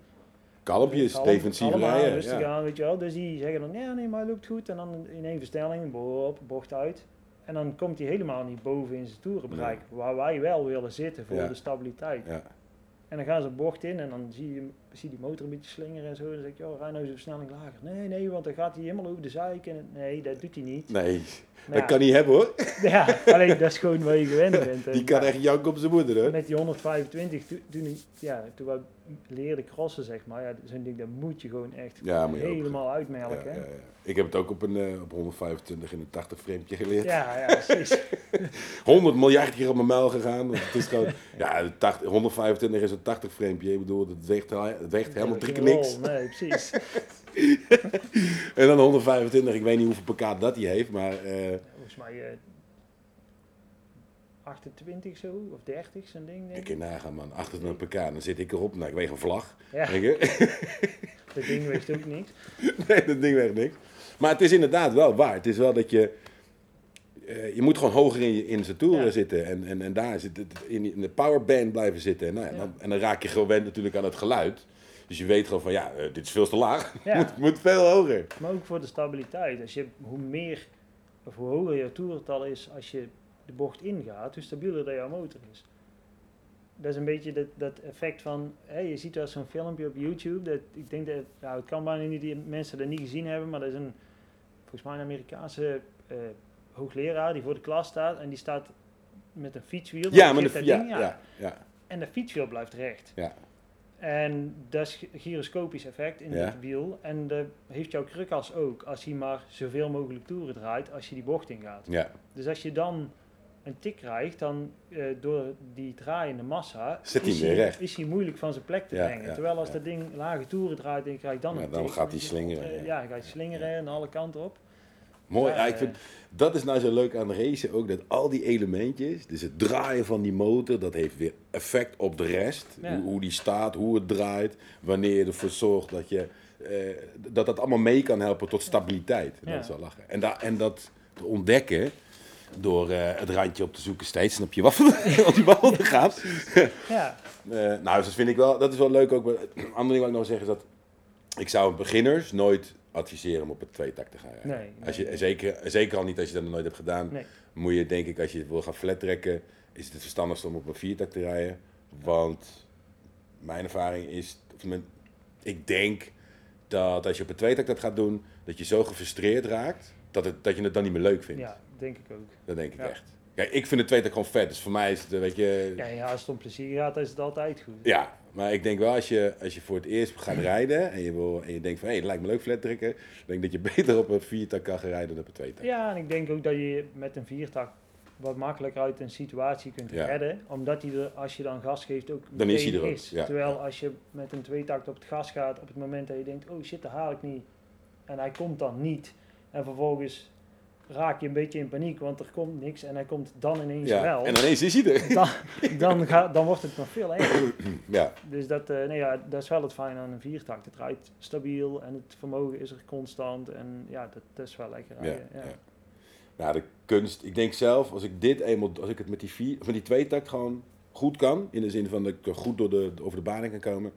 Kalmpjes, kalm- defensief kalm aan, rijden. Rustig Ja. aan, weet je wel. Dus die zeggen dan, ja nee, maar het loopt goed. En dan in één verstelling, op, bocht uit. En dan komt hij helemaal niet boven in zijn toerenbereik. Waar wij wel willen zitten voor Ja. de stabiliteit. Ja. En dan gaan ze bocht in en dan zie je, zie die motor een beetje slingeren en zo. En dan zeg ik, joh, rij nou eens een versnelling lager. Nee, nee, want dan gaat hij helemaal over de zeik. En, nee, dat doet hij niet. Nee, Maar dat ja, kan hij hebben hoor. *laughs* Ja, alleen dat is gewoon waar je gewend bent. *laughs* Die kan echt janken op zijn moeder hoor. Met die 125, toen, toen, ja, toen we leerden crossen, zeg maar, ja, zo'n ding, dat moet je gewoon echt Ja, moet je ook. helemaal Ja, uitmelken. ja, ja. Ik heb het ook op een eh, op 125 in een 80 framepje geleerd. Ja, ja, precies. *laughs* 100 miljard keer op mijn muil gegaan. want Het is gewoon, *laughs* ja, de 80, 125 is een 80 framepje. Ik bedoel, het weegt, het weegt helemaal drie keer niks. Nee, precies. *laughs* En dan 125, ik weet niet hoeveel pk dat hij heeft, maar eh, Volgens mij eh 28 zo, of 30, zo'n ding. Denk ik kan nagaan man, 28 pk, dan zit ik erop. Nou, ik weeg een vlag. Ja, je? *laughs* dat ding weegt ook niks. *laughs* Nee, dat ding weegt niks. Maar het is inderdaad wel waar. Het is wel dat je, eh, je moet gewoon hoger in, je, in zijn toeren Ja. zitten. En, en, en daar zit het in, in de powerband blijven zitten. En, nou, ja, dan, en dan raak je gewend natuurlijk aan het geluid. Dus je weet gewoon van, ja, eh, dit is veel te laag. *laughs* Ja. moet, moet veel hoger. Maar ook voor de stabiliteit. Als je, hoe meer, of hoe hoger je toerental is als je de bocht ingaat, hoe stabieler dat jouw motor is. dat is een beetje dat, dat effect van, hé, je ziet wel zo'n filmpje op YouTube, dat, ik denk dat, nou het kan bijna niet die mensen dat niet gezien hebben, maar dat is een, volgens mij een Amerikaanse eh, hoogleraar die voor de klas staat en die staat met een fietswiel. Ja, maar de, dat ja, ding, ja, ja, En de fietswiel blijft recht. Ja. En dat is gy- gyroscopisch effect in Ja. het wiel. En dat heeft jouw krukas ook, als hij maar zoveel mogelijk toeren draait als je die bocht ingaat. ja. Dus als je dan een tik krijgt, dan eh, door die draaiende massa Zit hij is, weer recht. is hij moeilijk van zijn plek te Ja, brengen. ja, Terwijl als ja. dat ding lage toeren draait en je krijgt dan Ja, een dan tik, gaat hij slingeren, eh, ja. Ja, dan ga je slingeren en alle kanten op. Mooi. Ja, ik eh, vind, dat is nou zo leuk aan racen ook, dat al die elementjes, dus het draaien van die motor, dat heeft weer effect op de rest. Hoe, hoe die staat, hoe het draait, wanneer je ervoor zorgt dat je, eh, dat dat allemaal mee kan helpen tot stabiliteit. Ja. Dat is wel lachen. En, da, en dat te ontdekken door eh, het randje op te zoeken steeds, snap je wat *laughs* op die bal gaat. Ja, *laughs* Eh, nou, dus dat vind ik wel, dat is wel leuk ook. Maar Een ander ding wat ik nog zeg is dat ik zou beginners nooit adviseren om op het tweetakt te gaan rijden. Nee, als je, nee. zeker, zeker al niet als je dat nog nooit hebt gedaan, moet je denk ik als je het wil gaan flat trekken, is het het verstandigst om op een viertakt te rijden. Want mijn ervaring is, ik denk dat als je op een tweetakt dat gaat doen, dat je zo gefrustreerd raakt, dat, het, dat je het dan niet meer leuk vindt. ja, denk ik ook. Dat denk ik Ja. echt. Kijk, ik vind de tweetakt gewoon vet, dus voor mij is het, eh, weet je... Ja, ja, als het om plezier gaat, is het altijd goed. Ja, maar ik denk wel als je, als je voor het eerst gaat rijden en je, wil, en je denkt van hé, het lijkt me leuk flat trekken, denk dat je *laughs* beter op een viertak kan gaan rijden dan op een tweetak. Ja, en ik denk ook dat je met een viertak wat makkelijker uit een situatie kunt Ja. redden. Omdat hij er, als je dan gas geeft, ook Dan is hij er ook, ja. Terwijl als je met een tweetakt op het gas gaat, op het moment dat je denkt, oh shit, dat haal ik niet. En hij komt dan niet. En vervolgens raak je een beetje in paniek, want er komt niks. En hij komt dan ineens Ja, wel. en ineens is hij er. *laughs* Dan, dan, gaat, dan wordt het nog veel erger. *clears throat* Ja, Dus dat, eh, nee, ja, dat is wel het fijne aan een viertakt. Het rijdt stabiel en het vermogen is er constant. En ja, dat, dat is wel lekker rijden. ja. Ja. Nou, de kunst, ik denk zelf, als ik dit eenmaal, als ik het met die, vier, met die tweetakt gewoon goed kan, in de zin van dat ik goed door de, over de baan kan komen,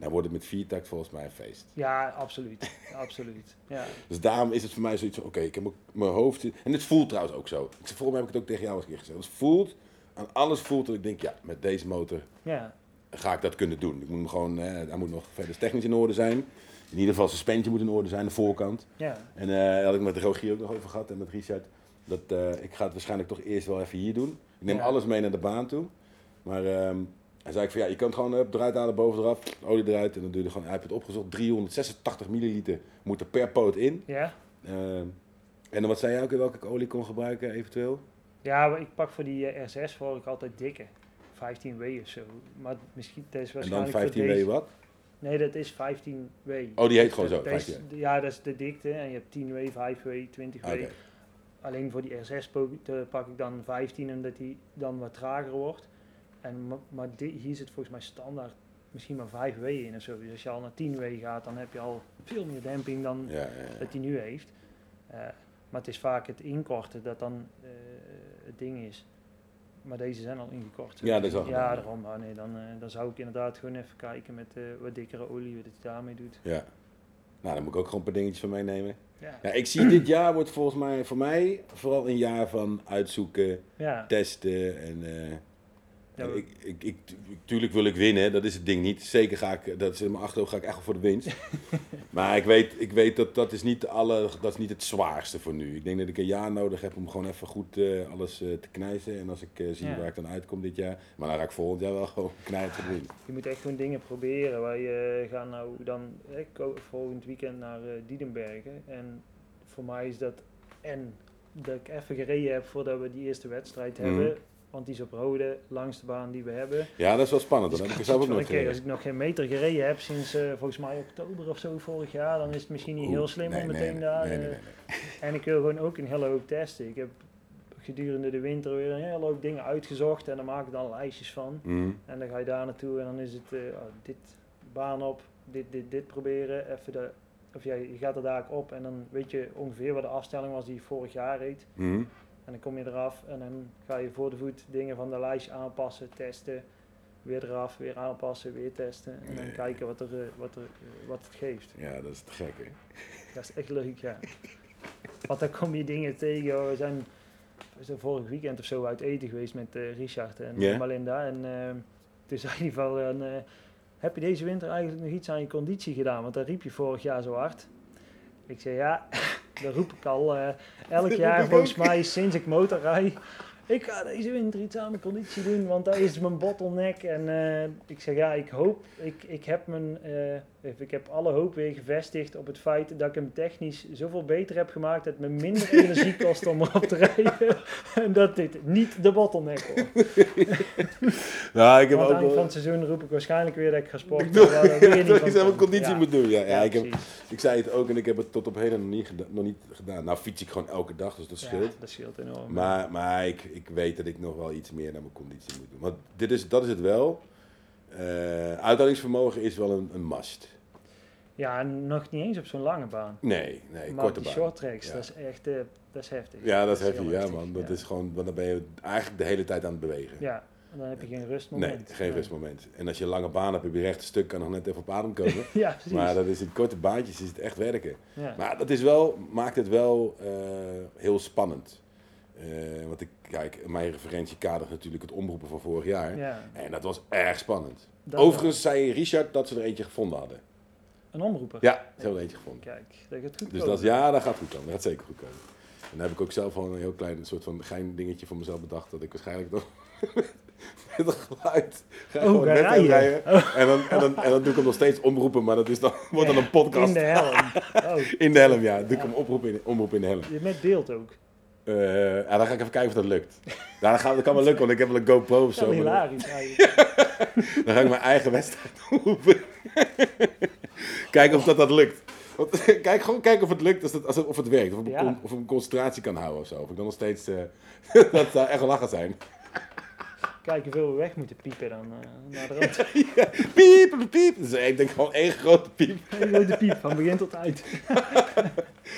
dan wordt het met viertakt volgens mij een feest. Ja, absoluut. *laughs* absoluut. Ja. Dus daarom is het voor mij zoiets van, oké, ik heb ook mijn hoofd... En het voelt trouwens ook zo. Ik Volgens mij heb ik het ook tegen jou eens een keer gezegd. Het voelt, aan alles voelt dat ik denk, ja, met deze motor ja, ga ik dat kunnen doen. Ik moet hem gewoon, eh, hij moet nog verder technisch in orde zijn. In ieder geval suspensie moet in orde zijn, de voorkant. ja, En eh, daar had ik met Rogier ook nog over gehad en met Richard. Dat, eh, ik ga het waarschijnlijk toch eerst wel even hier doen. Ik neem Ja. alles mee naar de baan toe. Maar ehm hij zei ik van ja, je kan het gewoon uh, eruit halen, boven eraf, olie eruit. En dan doe je er gewoon, hij heeft het opgezocht, 386 milliliter moet er per poot in. ja. Ehm, en dan wat zei jij ook, welke ik olie kon gebruiken eventueel? Ja, maar ik pak voor die eh, R6 voor ik altijd dikke. 15W of zo. Maar misschien, dat is En dan waarschijnlijk voor 15 W deze- wat? Nee, dat is 15W. Oh, die heet gewoon zo, 15W. Ja, dat is de dikte. En je hebt 10W, 5W, 20W. Oké. Alleen voor die R6 po- te- pak ik dan 15 omdat die dan wat trager wordt. En, ma- maar hier zit volgens mij standaard misschien maar 5W in of zo. Dus als je al naar 10W gaat, dan heb je al veel meer demping dan Ja, ja, ja. dat hij nu heeft. Eh, maar het is vaak het inkorten dat dan eh, het ding is. Maar deze zijn al ingekort. Ja, dat is al Ja, daarom. Maar nee, dan, eh, dan zou ik inderdaad gewoon even kijken met wat dikkere olie, wat het daarmee doet. ja. Nou, dan moet ik ook gewoon een paar dingetjes van meenemen. Ja, Ja, ik zie dit jaar wordt volgens mij voor mij vooral een jaar van uitzoeken, testen en... Ja, ik, ik, ik, tuurlijk wil ik winnen, dat is het ding niet. Zeker ga ik, dat is in mijn achterhoofd ga ik echt wel voor de winst. *laughs* maar ik weet, ik weet dat dat is, niet alle, dat is niet het zwaarste voor nu. Ik denk dat ik een jaar nodig heb om gewoon even goed eh, alles eh, te knijzen. En als ik eh, zie Ja. waar ik dan uitkom dit jaar, maar dan ga ik volgend jaar wel *laughs* gewoon knijpen voor de winst. Je moet echt gewoon dingen proberen. Wij gaan nou dan eh, volgend weekend naar Diedenbergen. En voor mij is dat en dat ik even gereden heb voordat we die eerste wedstrijd Mhm. hebben. Want die is op rode, langs de baan die we hebben. Ja, dat is wel spannend. Dus heb ik zelf ook nog keer, als ik nog geen meter gereden heb sinds eh, volgens mij oktober of zo vorig jaar, dan is het misschien niet heel slim nee, om meteen nee, daar. nee, eh, En ik wil gewoon ook een hele hoop testen. Ik heb gedurende de winter weer een hele hoop dingen uitgezocht en dan maak ik dan lijstjes van. Mhm. En dan ga je daar naartoe en dan is het eh, oh, dit baan op, dit, dit, dit proberen. Even de, of ja, je gaat er daar ook op en dan weet je ongeveer wat de afstelling was die vorig jaar reed. Mhm. En dan kom je eraf en dan ga je voor de voet dingen van de lijstje aanpassen, testen. Weer eraf, weer aanpassen, weer testen. En dan Nee. kijken wat, er, eh, wat, er, eh, wat het geeft. Ja, dat is te gek, hè? Dat is echt leuk, ja. Want dan kom je dingen tegen. hoor. We zijn, we zijn vorig weekend of zo uit eten geweest met eh, Richard en Ja. Malinda. En eh, toen zei hij van, eh, heb je deze winter eigenlijk nog iets aan je conditie gedaan? Want dat riep je vorig jaar zo hard. Ik zei, ja, dat roep ik al eh, elk *laughs* jaar volgens mij sinds ik motorrij. Ik ga deze winter iets aan mijn conditie doen, want dat is mijn bottleneck. En eh, ik zeg, ja, ik hoop, ik, ik, heb mijn, eh, ik heb alle hoop weer gevestigd op het feit dat ik hem technisch zoveel beter heb gemaakt dat het me minder *laughs* energie kost om erop te rijden. en dat dit niet de bottleneck wordt. *laughs* nou, ik heb Aan het ook wel... van het seizoen roep ik waarschijnlijk weer dat ik ga sporten. Ik doe- dat *laughs* weer niet dat zelf conditie Ja. moet doen. Ja, ja, Ja, ik, heb, ik zei het ook en ik heb het tot op heden nog niet, nog niet gedaan. Nou fiets ik gewoon elke dag, dus dat Ja, scheelt. dat scheelt enorm. Maar, maar ik, ik weet dat ik nog wel iets meer naar mijn conditie moet doen. Want dit is, dat is het wel. Eh uithoudingsvermogen is wel een, een must. Ja, nog niet eens op zo'n lange baan. Nee, nee, maar korte baan. short tracks, Ja. dat is echt eh, dat is heftig. Ja, dat is heftig, ja heftig, man. Dat ja. is gewoon, want dan ben je eigenlijk de hele tijd aan het bewegen. Ja, en dan heb je geen nee, rustmoment. geen rustmoment. En als je een lange baan hebt, heb je rechte stuk, kan nog net even op adem komen. *laughs* Ja, precies. maar dat is in korte baantjes is het echt werken. ja. Maar dat is wel, maakt het wel eh, heel spannend. Eh, want ik kijk, mijn referentiekader is natuurlijk het omroepen van vorig jaar. ja, En dat was erg spannend. dat Overigens zei Richard dat ze er eentje gevonden hadden. Een omroeper. Ja, ze hebben er eentje gevonden. Kijk, dat gaat goed Dus dat, ja, dat gaat goed komen. Dat gaat zeker goed komen. En dan heb ik ook zelf al een heel klein soort van gein dingetje voor mezelf bedacht. Dat ik waarschijnlijk nog *laughs* met een geluid ga Oh, net rijden. rijden. En, dan, en, dan, en dan doe ik hem nog steeds omroepen, maar dat is dan, wordt dan een podcast. In de helm. *laughs* Oh, In de helm, ja. Doe ik hem oproepen in, omroepen in de helm. je met beeld ook. Eh, ja, dan ga ik even kijken of dat lukt. Ja, dat, gaat, dat kan wel lukken, want ik heb wel een GoPro of Dat zo. is maar hilarisch eigenlijk. *laughs* Dan ga ik mijn eigen wedstrijd *laughs* omroepen. kijken of dat, dat lukt. Want, *laughs* kijk, gewoon kijken of het lukt, als het, als het, of het werkt. Of ik, Ja. of ik mijn concentratie kan houden of zo. Of ik dan nog steeds... eh, dat zou echt wel lachen zijn. Kijken hoeveel we weg moeten piepen dan eh, naar de rand. piep, piep. Dus ik denk gewoon één grote piep. Gewoon de piep van begin tot eind.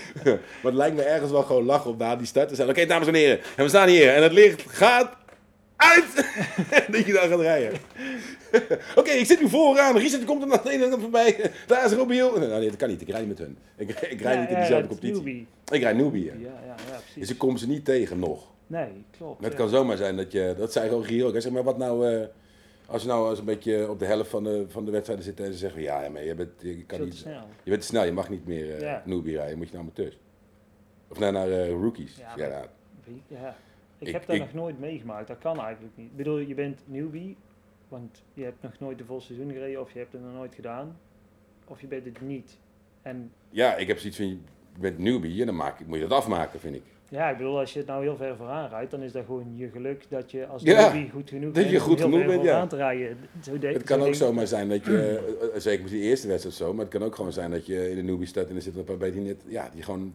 *laughs* Maar het lijkt me ergens wel gewoon lachen om na die start te zijn. Oké, dames en heren. En we staan hier. En het licht gaat uit. *laughs* dat je dan gaat rijden. *laughs* Oké, ik zit nu vooraan. Richard komt er naar de ene kant voorbij. Daar is Robiel. Nee, nee, dat kan niet. Ik rijd niet met hun. Ik, ik rijd niet in diezelfde competitie. Newbie. Ik rijd newbie. ja. Ja, precies. Dus ik kom ze niet tegen nog. Nee, klopt. Het kan zomaar zijn dat je, dat zei gewoon ook. Hij zegt, maar wat nou, eh, als je nou eens een beetje op de helft van de, van de wedstrijden zit en ze zeggen, ja, maar je bent, je kan niet, snel. je bent te snel, je mag niet meer eh Ja. newbie rijden, moet je naar amateurs. Of naar, naar eh, rookies. Ja, Ja, maar- nou, Ja. Ik, Ik- heb dat ik- nog nooit meegemaakt. Dat kan eigenlijk niet. Ik bedoel, je bent newbie, want je hebt nog nooit de vol seizoen gereden of je hebt het nog nooit gedaan. Of je bent het niet. En ja, ik heb zoiets van, je bent newbie en dan maak, moet je dat afmaken, vind ik. Ja, ik bedoel, als je het nou heel ver vooraan rijdt, dan is dat gewoon je geluk dat je als Ja, newbie goed genoeg dat je bent om goed heel genoeg ver bent, ja. vooraan te rijden. Zo Het kan zo ook zomaar zijn dat je, eh, zeker met die eerste wedstrijd zo, maar het kan ook gewoon zijn dat je in de newbie staat en er zitten een paar beetje net, ja, die gewoon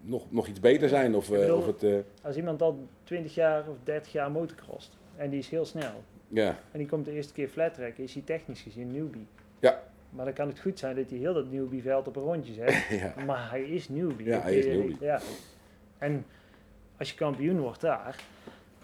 nog, nog iets beter zijn. Of, eh, bedoel- of het, eh, Als iemand al 20 jaar of 30 jaar motocrost en die is heel snel ja, en die komt de eerste keer flat trekken, is hij technisch gezien newbie. Ja. Maar dan kan het goed zijn dat hij heel dat newbie veld op een rondje zet. *laughs* ja. Maar hij is newbie. Ja, hij is newbie. Ja. En als je kampioen wordt daar,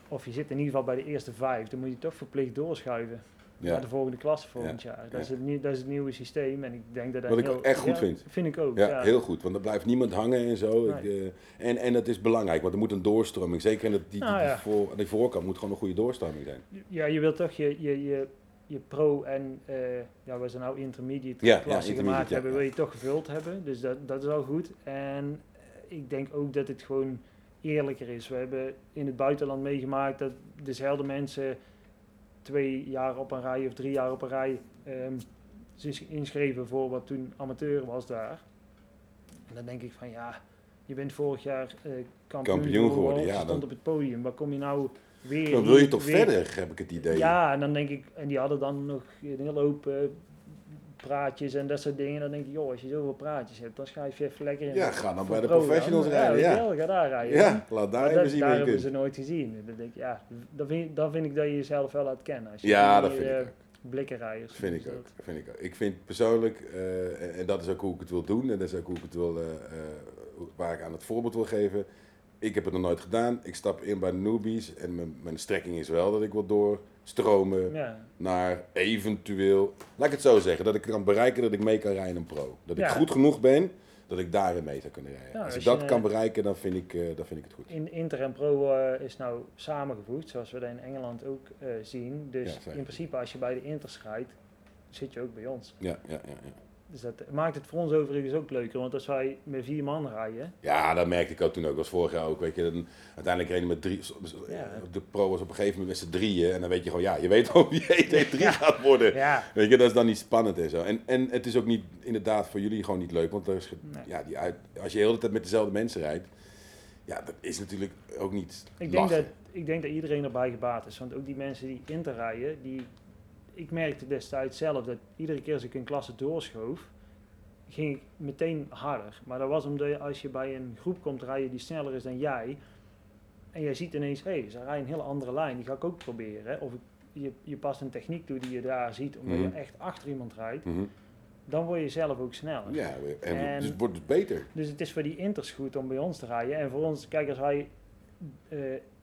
of je zit in ieder geval bij de eerste vijf, dan moet je toch verplicht doorschuiven naar de volgende klasse volgend jaar. Dat, ja. is het, nieuw- dat is het nieuwe systeem en ik denk dat dat Wat heel, ook echt goed vind. Vind ik ook, Ja, heel goed, want er blijft niemand hangen en zo. Ik, eh, en, en het is belangrijk, want er moet een doorstroming. Zeker in het, die, die, Nou ja. die, voor, die voorkant moet gewoon een goede doorstroming zijn. Ja, je wilt toch je, je, je, je pro en, eh ja, wat ze nou intermediate klasse gemaakt ja, hebben, wil je toch gevuld hebben. Dus dat, dat is al goed. En ik denk ook dat het gewoon eerlijker is. We hebben in het buitenland meegemaakt dat dezelfde mensen twee jaar op een rij of drie jaar op een rij ehm, zich inschreven voor wat toen amateur was daar. En dan denk ik van ja, je bent vorig jaar eh kampioen, Kampioen geworden, ja, stond dan- op het podium. Waar kom je nou weer? Dan wil je toch weer- verder, heb ik het idee. ja, en dan denk ik, en die hadden dan nog een hele hoop eh, praatjes en dat soort dingen. Dan denk ik, joh, als je zoveel praatjes hebt, dan schrijf je even lekker in. Ja, ga dan bij de pro professionals rijden, Ja, ja. ga daar rijden. Ja, laat daar even zien daar hebben kunt. ze nooit gezien. Dan denk ik, ja, dan vind, dan vind ik dat je jezelf wel laat kennen. Als je Ja, dat vind eh, ik ook. Blikkenrijders. Vind ik ook. dat- Vind ik ook. Ik vind persoonlijk, eh, en, en dat is ook hoe ik het wil doen, en dat is ook hoe ik het wil, eh, eh, waar ik aan het voorbeeld wil geven. Ik heb het nog nooit gedaan. Ik stap in bij de newbies en mijn, mijn strekking is wel dat ik wil doorstromen Ja, naar eventueel, laat ik het zo zeggen, dat ik kan bereiken dat ik mee kan rijden in een pro. Dat ik Ja. goed genoeg ben dat ik daarin mee zou kunnen rijden. Ja, als ik dat je, kan eh, bereiken, dan vind ik, eh, dan vind ik het goed. In Inter en Pro eh, is nou samengevoegd, zoals we dat in Engeland ook zien. Dus Ja, in principe als je bij de Inters rijdt, zit je ook bij ons. Ja, ja, ja, ja. Dus dat maakt het voor ons overigens ook leuker, want als wij met vier man rijden, ja, dat merkte ik ook toen ook. Was vorig jaar ook. Weet je, dan, uiteindelijk reden we met drie. Ja. De pro was op een gegeven moment met z'n drieën. En dan weet je gewoon, ja, je weet gewoon wie ET3 gaat worden. ja, Weet je, dat is dan niet spannend en zo. En, en het is ook niet, inderdaad, voor jullie gewoon niet leuk. Want er is, ge- Nee. ja, die uit, als je de hele tijd met dezelfde mensen rijdt, ja, dat is natuurlijk ook niet ik denk, dat, ik denk dat iedereen erbij gebaat is. Want ook die mensen die Inter rijden, die, ik merkte destijds zelf dat iedere keer als ik een klasse doorschoof, ging ik meteen harder. Maar dat was omdat je, als je bij een groep komt rijden die sneller is dan jij, en jij ziet ineens, hé, hey, ze rijden een hele andere lijn, die ga ik ook proberen. Of ik, je, je past een techniek toe die je daar ziet, omdat Mhm. je echt achter iemand rijdt, Mhm. dan word je zelf ook sneller. Ja, en, En- dus het wordt dus beter. Dus het is voor die Inters goed om bij ons te rijden. En voor ons, kijk, als wij eh,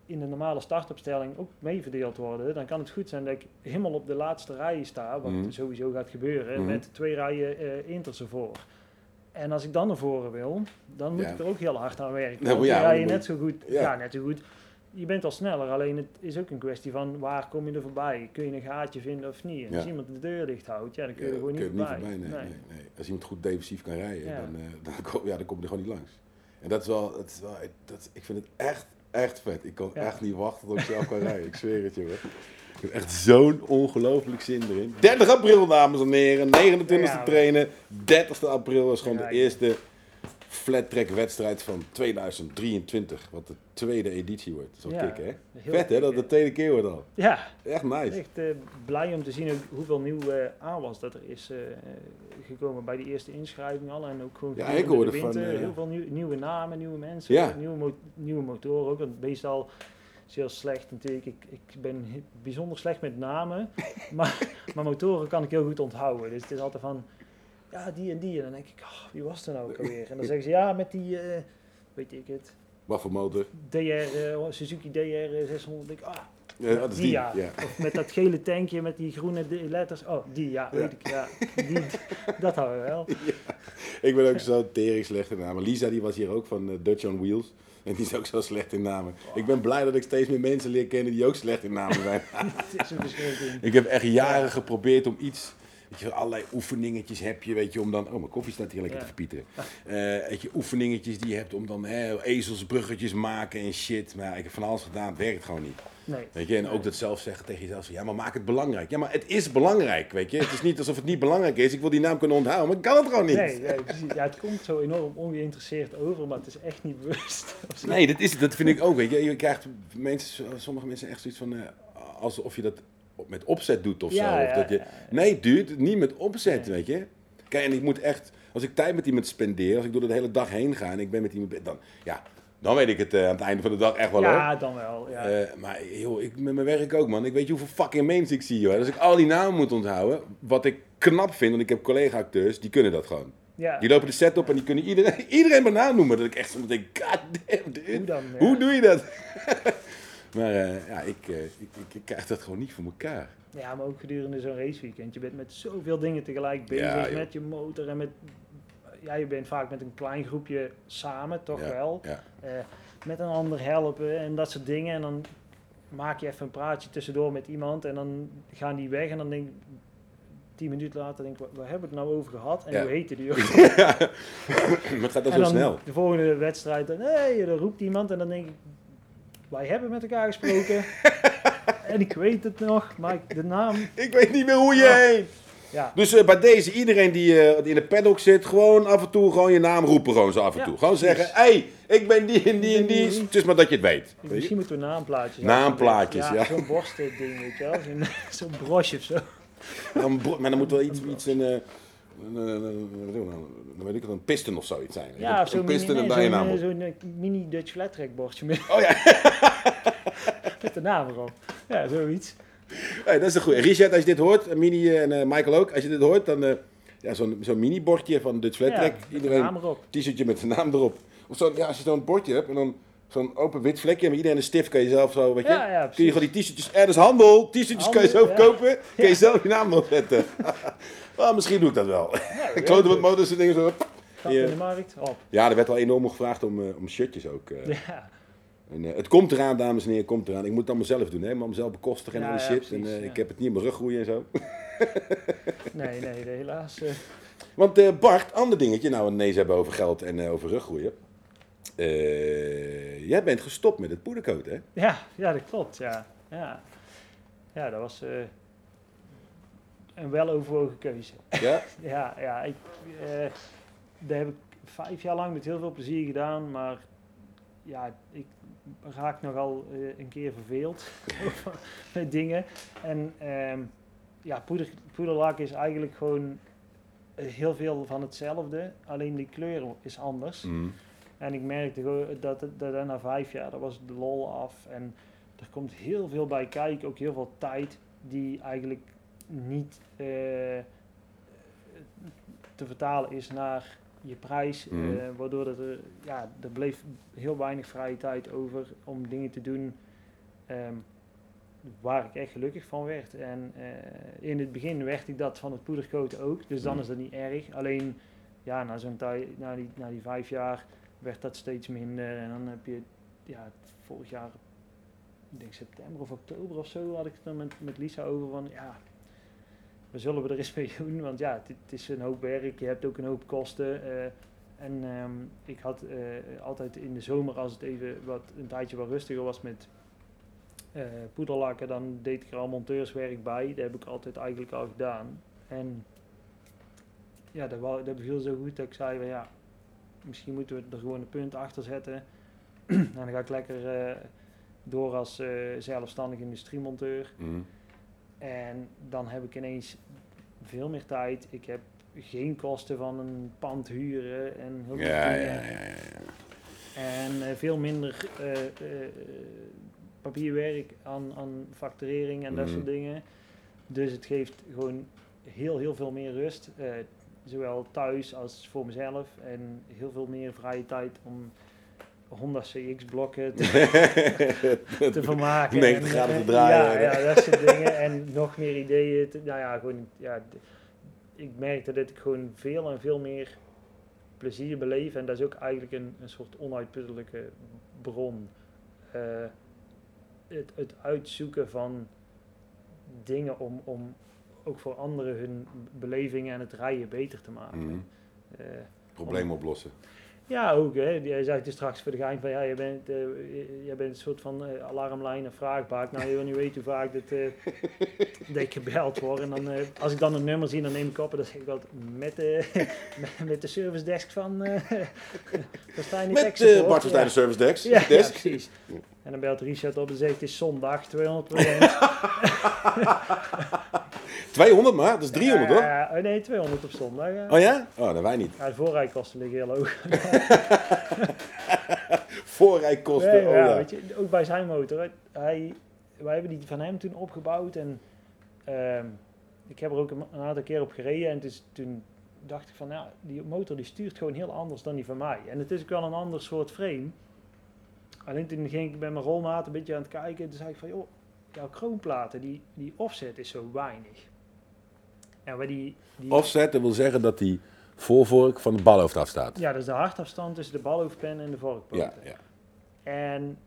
in de normale startopstelling ook meeverdeeld worden, dan kan het goed zijn dat ik helemaal op de laatste rij sta, wat Mhm. sowieso gaat gebeuren, Mhm. met twee rijen eh Inters ervoor. En als ik dan naar voren wil, dan moet Ja. ik er ook heel hard aan werken. Nou, ja, dan rij je net zo goed. ja. Ja. net zo goed. Je bent al sneller, alleen het is ook een kwestie van waar kom je er voorbij? Kun je een gaatje vinden of niet? En als iemand de deur dicht houdt, ja, dan kun je er gewoon niet voorbij. nee, Nee. nee, nee. Als iemand goed defensief kan rijden, dan, eh, *laughs* dan, kom, ja, dan kom je er gewoon niet langs. En dat is wel, dat is wel dat, ik vind het echt, echt vet. Ik kan Ja. echt niet wachten tot ik zelf kan rijden. Ik zweer het, jongen. Ik heb echt zo'n ongelooflijk zin erin. 30 april, dames en heren. 29e Ja, trainen. 30 april is gewoon de eerste flat track wedstrijd van 2023. Wat de tweede editie wordt. Dat is wel Ja, kicken, hè? Vet, hè? Dat het de tweede keer wordt al. Ja, Echt nice. Echt eh, blij om te zien ook hoeveel nieuw eh aanwas dat er is eh, gekomen bij de eerste inschrijving al. En ook gewoon Ja, ik hoorde de van, winter, eh, heel veel nieuw- nieuwe namen, nieuwe mensen, Ja. nieuwe, mo- nieuwe motoren ook. Want meestal is heel slecht natuurlijk. Ik, ik ben bijzonder slecht met namen, *laughs* maar, maar motoren kan ik heel goed onthouden. Dus het is altijd van, ja die en die. En dan denk ik, oh, wie was er nou ook *laughs* alweer? En dan zeggen ze, ja met die, eh, weet ik het, Wat voor motor? DR, eh, Suzuki DR 600. Ik, ah, Ja, dat is die. ja. ja. Of met dat gele tankje met die groene letters. Oh, die, ja, weet ik. Ja, die, dat hadden we wel. *laughs* Ik ben ook zo tering slecht in namen. Lisa die was hier ook van eh, Dutch on Wheels. En die is ook zo slecht in namen. Ik ben blij dat ik steeds meer mensen leer kennen die ook slecht in namen zijn. *laughs* Is een ik heb echt jaren geprobeerd om iets... Weet je, allerlei oefeningetjes heb je, weet je, om dan... Oh, mijn koffie staat hier lekker Ja. te verpieteren. *laughs* Eh, weet je, oefeningetjes die je hebt om dan hè, ezelsbruggetjes maken en shit. Maar ja, ik heb van alles gedaan, het werkt gewoon niet. Nee. Weet je, en ook dat zelf zeggen tegen jezelf, ja, maar maak het belangrijk. Ja, maar het is belangrijk, weet je. Het is niet alsof het niet belangrijk is. Ik wil die naam kunnen onthouden, maar ik kan het gewoon niet. Nee, nee, precies. Ja, het komt zo enorm ongeïnteresseerd over, maar het is echt niet bewust. *laughs* Nee, dat, is, dat vind ik ook. Weet je. je krijgt mensen, sommige mensen echt zoiets van eh, alsof je dat met opzet doet of Ja, zo. Of dat je, nee, dude, niet met opzet, Nee. weet je. Kijk, en ik moet echt, als ik tijd met iemand spendeer, als ik door de hele dag heen ga en ik ben met iemand, dan, ja, dan weet ik het eh, aan het einde van de dag echt wel hoor. Ja, dan wel. Ja. Eh, maar joh, ik, met mijn werk ook, man. Ik weet je hoeveel fucking mensen ik zie, joh. Als ik al die namen moet onthouden, wat ik knap vind, want ik heb collega-acteurs, die kunnen dat gewoon. ja. Die lopen de set op en die kunnen iedereen, *laughs* iedereen bij naam noemen. Dat ik echt soms denk, god damn, dude. Hoe dan? ja. Hoe doe je dat? *laughs* maar eh, ja, ik, eh, ik, ik, ik krijg dat gewoon niet voor elkaar. Ja, maar ook gedurende zo'n raceweekend. Je bent met zoveel dingen tegelijk bezig. Ja, met je motor en met... Ja, je bent vaak met een klein groepje samen, toch Ja, wel. Ja. Eh, met een ander helpen en dat soort dingen. En dan maak je even een praatje tussendoor met iemand en dan gaan die weg. En dan denk ik, tien minuten later denk ik, waar, waar hebben we het nou over gehad? En hoe heette die ook? *laughs* maar het gaat en zo snel. de volgende wedstrijd, dan, hey, dan roept iemand en dan denk ik, wij hebben met elkaar gesproken. *laughs* en ik weet het nog, maar ik- de naam, Ik weet niet meer hoe je Ja. heen. ja. Dus eh, bij deze, iedereen die eh, in de paddock zit, gewoon af en toe gewoon je naam roepen. Gewoon zo af en Ja, toe. Gewoon zeggen, hé, hey, ik ben die en die en die. die. Het is maar dat je het weet. Misschien moeten we naamplaatjes Naamplaatjes, ja. Zo'n borstding, weet je wel. Zo'n *laughs* broche of zo. Bro- maar dan moet wel iets, iets een, eh, een, een, weet ik het, een piston of zoiets zijn. Ja, of zo'n piston mini, en je zo'n, eh, eh, mini Dutch flat track bordje met, Oh ja, *laughs* met de naam erop. Ja, zoiets. hey, dat is een goede. Richard, als je dit hoort, Mini eh, en Michael ook, als je dit hoort, dan ja, zo'n zo'n mini-bordje van Dutch Flat Ja, Track. met de Iedereen naam erop. t-shirtje met zijn naam erop. Of zo, ja, als je zo'n bordje hebt en dan zo'n open wit vlekje, met iedereen een stift kan je zelf zo, weet je. Ja, ja, kun je gewoon die t-shirtjes, er is handel, t-shirtjes kan je zo kopen, kun je zelf je naam erop zetten. Wel, *laughs* misschien doe ik dat wel. *laughs* Ik klote wat motors en dingen zo. Ja. in de markt, op. Ja, er werd al enorm gevraagd om, eh, om shirtjes ook. eh. Ja, En, eh, het komt eraan, dames en heren, het komt eraan. Ik moet het allemaal zelf doen, hè, maar mezelf bekostigen en Ja, al die ja, shit. precies, en. Ik heb het niet in mijn rug groeien en zo. *laughs* nee, nee, nee, helaas. Want Bart, ander dingetje, nou we het ineens hebben over geld en over ruggroeien. Eh, jij bent gestopt met het poedercoat, hè? ja, ja, dat klopt, ja. Ja, ja dat was eh, een weloverwogen keuze. Ja? *laughs* Ja, ja ik, eh, dat heb ik vijf jaar lang met heel veel plezier gedaan, maar ja, ik raak nogal een keer verveeld *laughs* met dingen. En ehm, ja, poeder, poederlak is eigenlijk gewoon heel veel van hetzelfde, alleen die kleur is anders. Mm. En ik merkte dat, dat, dat na vijf jaar, dat was de lol af. En er komt heel veel bij kijken, ook heel veel tijd die eigenlijk niet eh, te vertalen is naar je prijs. Mhm. eh, waardoor dat er, ja, er bleef heel weinig vrije tijd over om dingen te doen ehm, waar ik echt gelukkig van werd. En eh, in het begin werd ik dat van het poedercoat ook, dus dan Mhm. is dat niet erg. Alleen ja, na zo'n tijd, na die, na die vijf jaar werd dat steeds minder. En dan heb je, ja, vorig jaar, ik denk september of oktober of zo, had ik het er met, met Lisa over van, ja, we zullen we er eens mee doen. Want ja, het, is een hoop werk, je hebt ook een hoop kosten. eh, en ehm, ik had eh, altijd in de zomer, als het even wat, een tijdje wat rustiger was met eh poederlakken, dan deed ik er al monteurswerk bij. Dat heb ik altijd eigenlijk al gedaan. En ja, dat, dat beviel zo goed dat ik zei van ja, misschien moeten we er gewoon een punt achter zetten. en *clears throat* dan ga ik lekker eh, door als eh, zelfstandig industriemonteur. Mm. En dan heb ik ineens veel meer tijd. Ik heb geen kosten van een pand huren en heel veel Ja, dingen. ja, ja, ja. En eh, veel minder papierwerk aan, aan facturering en dat Mhm. soort dingen. Dus het geeft gewoon heel, heel veel meer rust. Zowel thuis als voor mezelf. En heel veel meer vrije tijd om Honda CX-blokken te, *laughs* te vermaken. 90 en, graden eh, te draaien. Ja, ja, dat soort dingen. En nog meer ideeën. Te, nou ja, gewoon, ja, ik merkte dat ik gewoon veel en veel meer plezier beleef. En dat is ook eigenlijk een, een soort onuitputtelijke bron. Eh, het, het uitzoeken van dingen om, om ook voor anderen hun belevingen en het rijden beter te maken. Mhm. Eh, Probleem oplossen. ja, ook. Hè. Jij zei het straks voor de gein van ja, je bent, eh, je- bent een soort van eh, alarmlijn en vraagbaak. Nou, je wil niet weten hoe vaak dat, eh, *laughs* dat ik gebeld word. En dan, als ik dan een nummer zie, dan neem ik op en dan zeg ik wel met, de met, *laughs* met de service desk van *laughs* uh, Met eh Bart Verstijn de Service Desk. Ja, precies. En dan belt Richard op en zegt het is zondag, 200 200 maar, dat is 300 hoor. Ja, oh nee, 200 op zondag. ja. Oh ja? Oh, dat wij niet. Ja, de voorrijkosten liggen heel hoog. *laughs* Voorrijkosten. Nee, oh ja, ja. weet je, ook bij zijn motor. Hij, wij hebben die van hem toen opgebouwd en ehm, ik heb er ook een, een aantal keer op gereden. En is, toen dacht ik van, ja, die motor die stuurt gewoon heel anders dan die van mij. En het is ook wel een ander soort frame. Alleen toen ging ik met mijn rolmaat een beetje aan het kijken. En toen zei ik van, joh, jouw kroonplaten, die, die offset is zo weinig. En waar die, die, Offset, dat wil zeggen dat die voorvork van de balhoofd afstaat. ja, dat is de hartafstand tussen de balhoofdpen en de vorkpoten. ja. ja. En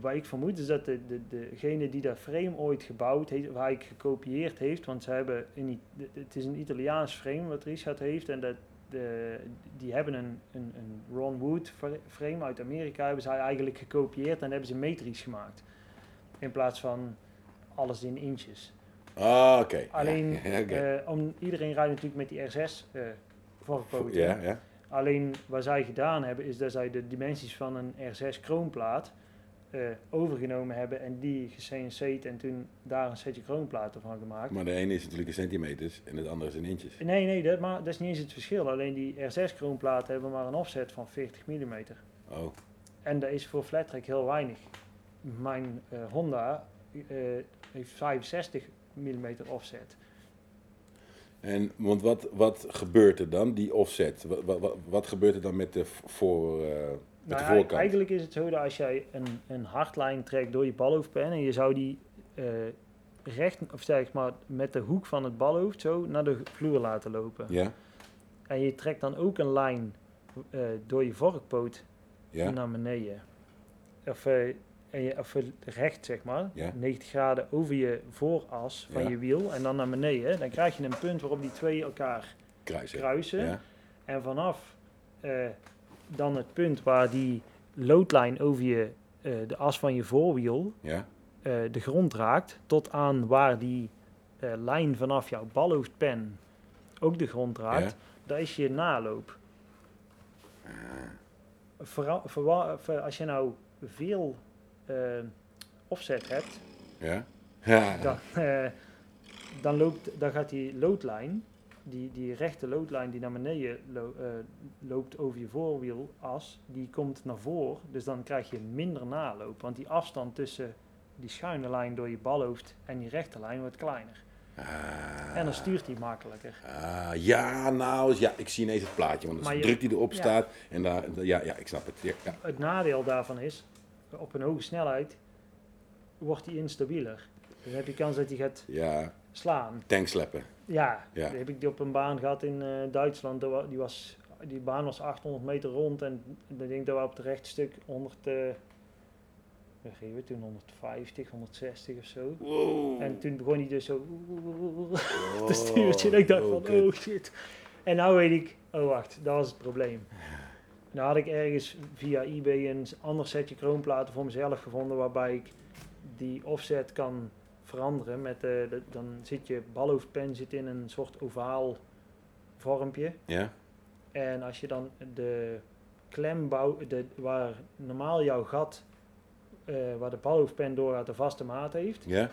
wat ik vermoed is dat de, de, degene die dat frame ooit gebouwd heeft, waar ik gekopieerd heeft, want ze hebben in, het is een Italiaans frame wat Richard heeft en dat, de, die hebben een, een, een Ron Wood fr- frame uit Amerika, hebben zij eigenlijk gekopieerd en hebben ze metrisch gemaakt. In plaats van alles in inches. Ah, oké. Alleen, *laughs* Ja, eh, om, iedereen rijdt natuurlijk met die R6 eh vorkpoten. ja, ja. Alleen wat zij gedaan hebben, is dat zij de dimensies van een R6 kroonplaat eh, overgenomen hebben en die gecNC'd en toen daar een setje kroonplaten van gemaakt. Maar de ene is natuurlijk in centimeters en het andere is in inches. Nee, nee, dat, maar, dat is niet eens het verschil. Alleen die R6 kroonplaten hebben maar een offset van 40 mm. Oh, En dat is voor flat track heel weinig. Mijn eh, Honda eh, heeft 65 mm offset. en want wat, wat gebeurt er dan, die offset? Wat, wat, wat gebeurt er dan met de, voor, eh, met Nou de ja, voorkant? eigenlijk is het zo dat als jij een, een hardlijn trekt door je balhoofdpen en je zou die recht, of zeg maar met de hoek van het balhoofd zo naar de vloer laten lopen. Ja? En je trekt dan ook een lijn door je vorkpoot Ja? naar beneden. Of, en je, of recht, zeg maar. Ja. 90 graden over je vooras van Ja. je wiel en dan naar beneden. Dan krijg je een punt waarop die twee elkaar Kruisen. kruisen. Ja? En vanaf eh, dan het punt waar die loodlijn over je, eh, de as van je voorwiel Ja? eh, de grond raakt, tot aan waar die lijn vanaf jouw balhoofdpen ook de grond raakt, daar is je naloop. Vooral, vooral- voor als je nou veel offset hebt, Ja? Ja. dan, eh, dan, loopt, dan gaat die loodlijn, die, die rechte loodlijn die naar beneden lo- eh, loopt over je voorwielas, die komt naar voren. Dus dan krijg je minder naloop. Want die afstand tussen die schuine lijn door je balhoofd en die rechte lijn wordt kleiner. Ah. En dan stuurt hij makkelijker. Ah, ja, nou, ja, ik zie ineens het plaatje. Want de je- druk die erop ja. staat. En daar, ja, ja, ik snap het. Ja, ja. Het nadeel daarvan is, op een hoge snelheid wordt hij instabieler. Dan heb je kans dat hij gaat ja slaan. tanksleppen. Ja, Ja. heb ik die op een baan gehad in eh, Duitsland. Die, was, die baan was 800 meter rond en ik denk dat we op het rechtstuk 100, eh wat gingen we toen 150, 160 of zo. Wow. En toen begon hij dus zo Oh, *laughs* te stuurtje en ik dacht van oké. oh shit. En nou weet ik, oh wacht, dat was het probleem. *laughs* Nou had ik ergens via eBay een ander setje kroonplaten voor mezelf gevonden waarbij ik die offset kan veranderen. Met, de, de- dan zit je balhoofdpen zit in een soort ovaal vormpje. Ja? En als je dan de klembouw, de, waar normaal jouw gat, eh, waar de balhoofdpen doorgaat, de vaste maat heeft, Ja?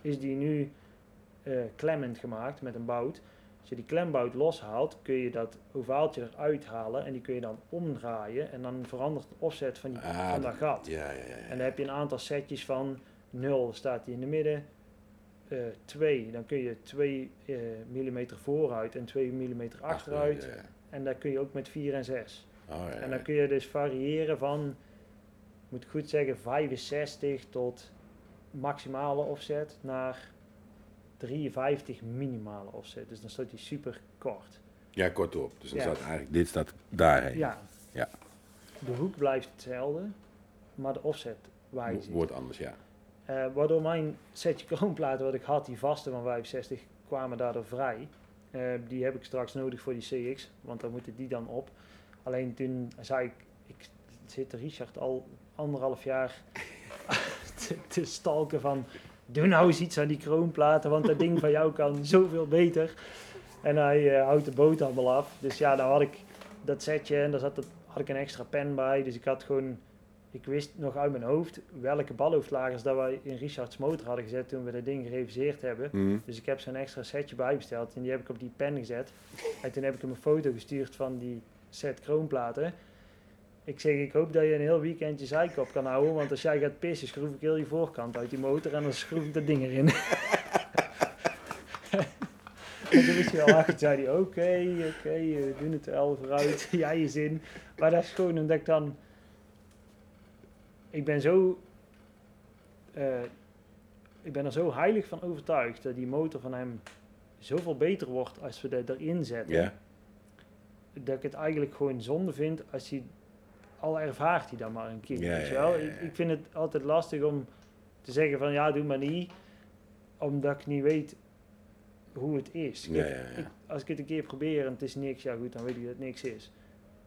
is die nu eh, klemmend gemaakt met een bout. Als je die klembout loshaalt, kun je dat ovaaltje eruit halen en die kun je dan omdraaien en dan verandert de offset van, die, Ah, van dat gat. Ja, ja, ja. En dan heb je een aantal setjes van 0 staat die in de midden. 2, dan kun je 2 mm vooruit en 2 mm achteruit. En daar kun je ook met 4 en 6. Oh, ja, En dan kun je dus variëren van, ik moet goed zeggen, 65 tot maximale offset naar 53 minimale offset. Dus dan staat die super kort. Ja, kortop. Dus dan Ja. staat eigenlijk, dit staat daarheen. Ja. Ja. De hoek blijft hetzelfde, maar de offset wijzigt. Wordt anders, ja. Eh, waardoor mijn setje kroonplaten wat ik had, die vaste van 65, kwamen daardoor vrij. Eh, die heb ik straks nodig voor die CX, want dan moeten die dan op. Alleen toen zei ik, ik zit Richard al anderhalf jaar *laughs* te, te stalken van, doe nou eens iets aan die kroonplaten, want dat ding van jou kan zoveel beter. En hij eh, houdt de boot allemaal af. Dus ja, dan had ik dat setje en daar zat het, had ik een extra pen bij. Dus ik had gewoon, ik wist nog uit mijn hoofd welke balhoofdlagers dat wij in Richards motor hadden gezet toen we dat ding gereviseerd hebben. Hm. Dus ik heb zo'n extra setje bijbesteld en die heb ik op die pen gezet. En toen heb ik hem een foto gestuurd van die set kroonplaten. Ik zeg, ik hoop dat je een heel weekend je zijkop kan houden, want als jij gaat pissen, schroef ik heel je voorkant uit die motor en dan schroef ik dat ding erin. *laughs* en toen wist hij al lachen, toen zei hij, oké, oké, we doen het wel vooruit, *laughs* jij je zin. Maar dat is gewoon omdat ik dan, ik ben zo, eh, ik ben er zo heilig van overtuigd dat die motor van hem zoveel beter wordt als we dat erin zetten dat ik het eigenlijk gewoon zonde vind als hij al ervaart hij dan maar een keer. Ja, weet je ja, wel? Ik, ik vind het altijd lastig om te zeggen van ja, doe maar niet, omdat ik niet weet hoe het is. Ik- als ik het een keer probeer en het is niks, ja goed, dan weet ik dat het niks is.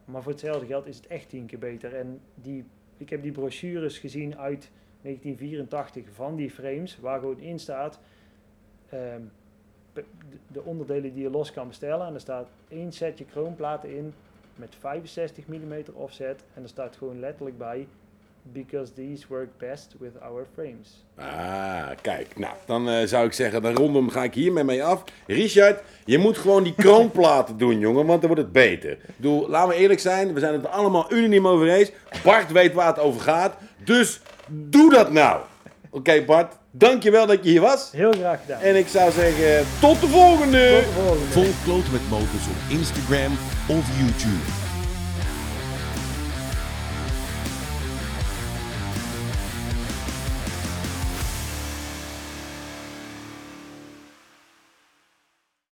Maar voor hetzelfde geld is het echt tien keer beter. En die, ik heb die brochures gezien uit 1984 van die frames, waar gewoon in staat ehm, de onderdelen die je los kan bestellen. En er staat één setje kroonplaten in met 65 mm offset. En er staat gewoon letterlijk bij, because these work best with our frames. Ah, kijk. Nou, dan eh, zou ik zeggen, dan rondom ga ik hiermee mee af. Richard, je moet gewoon die kroonplaten doen, jongen, want dan wordt het beter. Bedoel, laten we eerlijk zijn, we zijn het allemaal unaniem over eens. Bart weet waar het over gaat, dus doe dat nou. Oké, Bart, dankjewel dat je hier was. Heel graag gedaan. En ik zou zeggen, tot de volgende! Tot de volgende. Volg Kloten met Motors op Instagram of YouTube.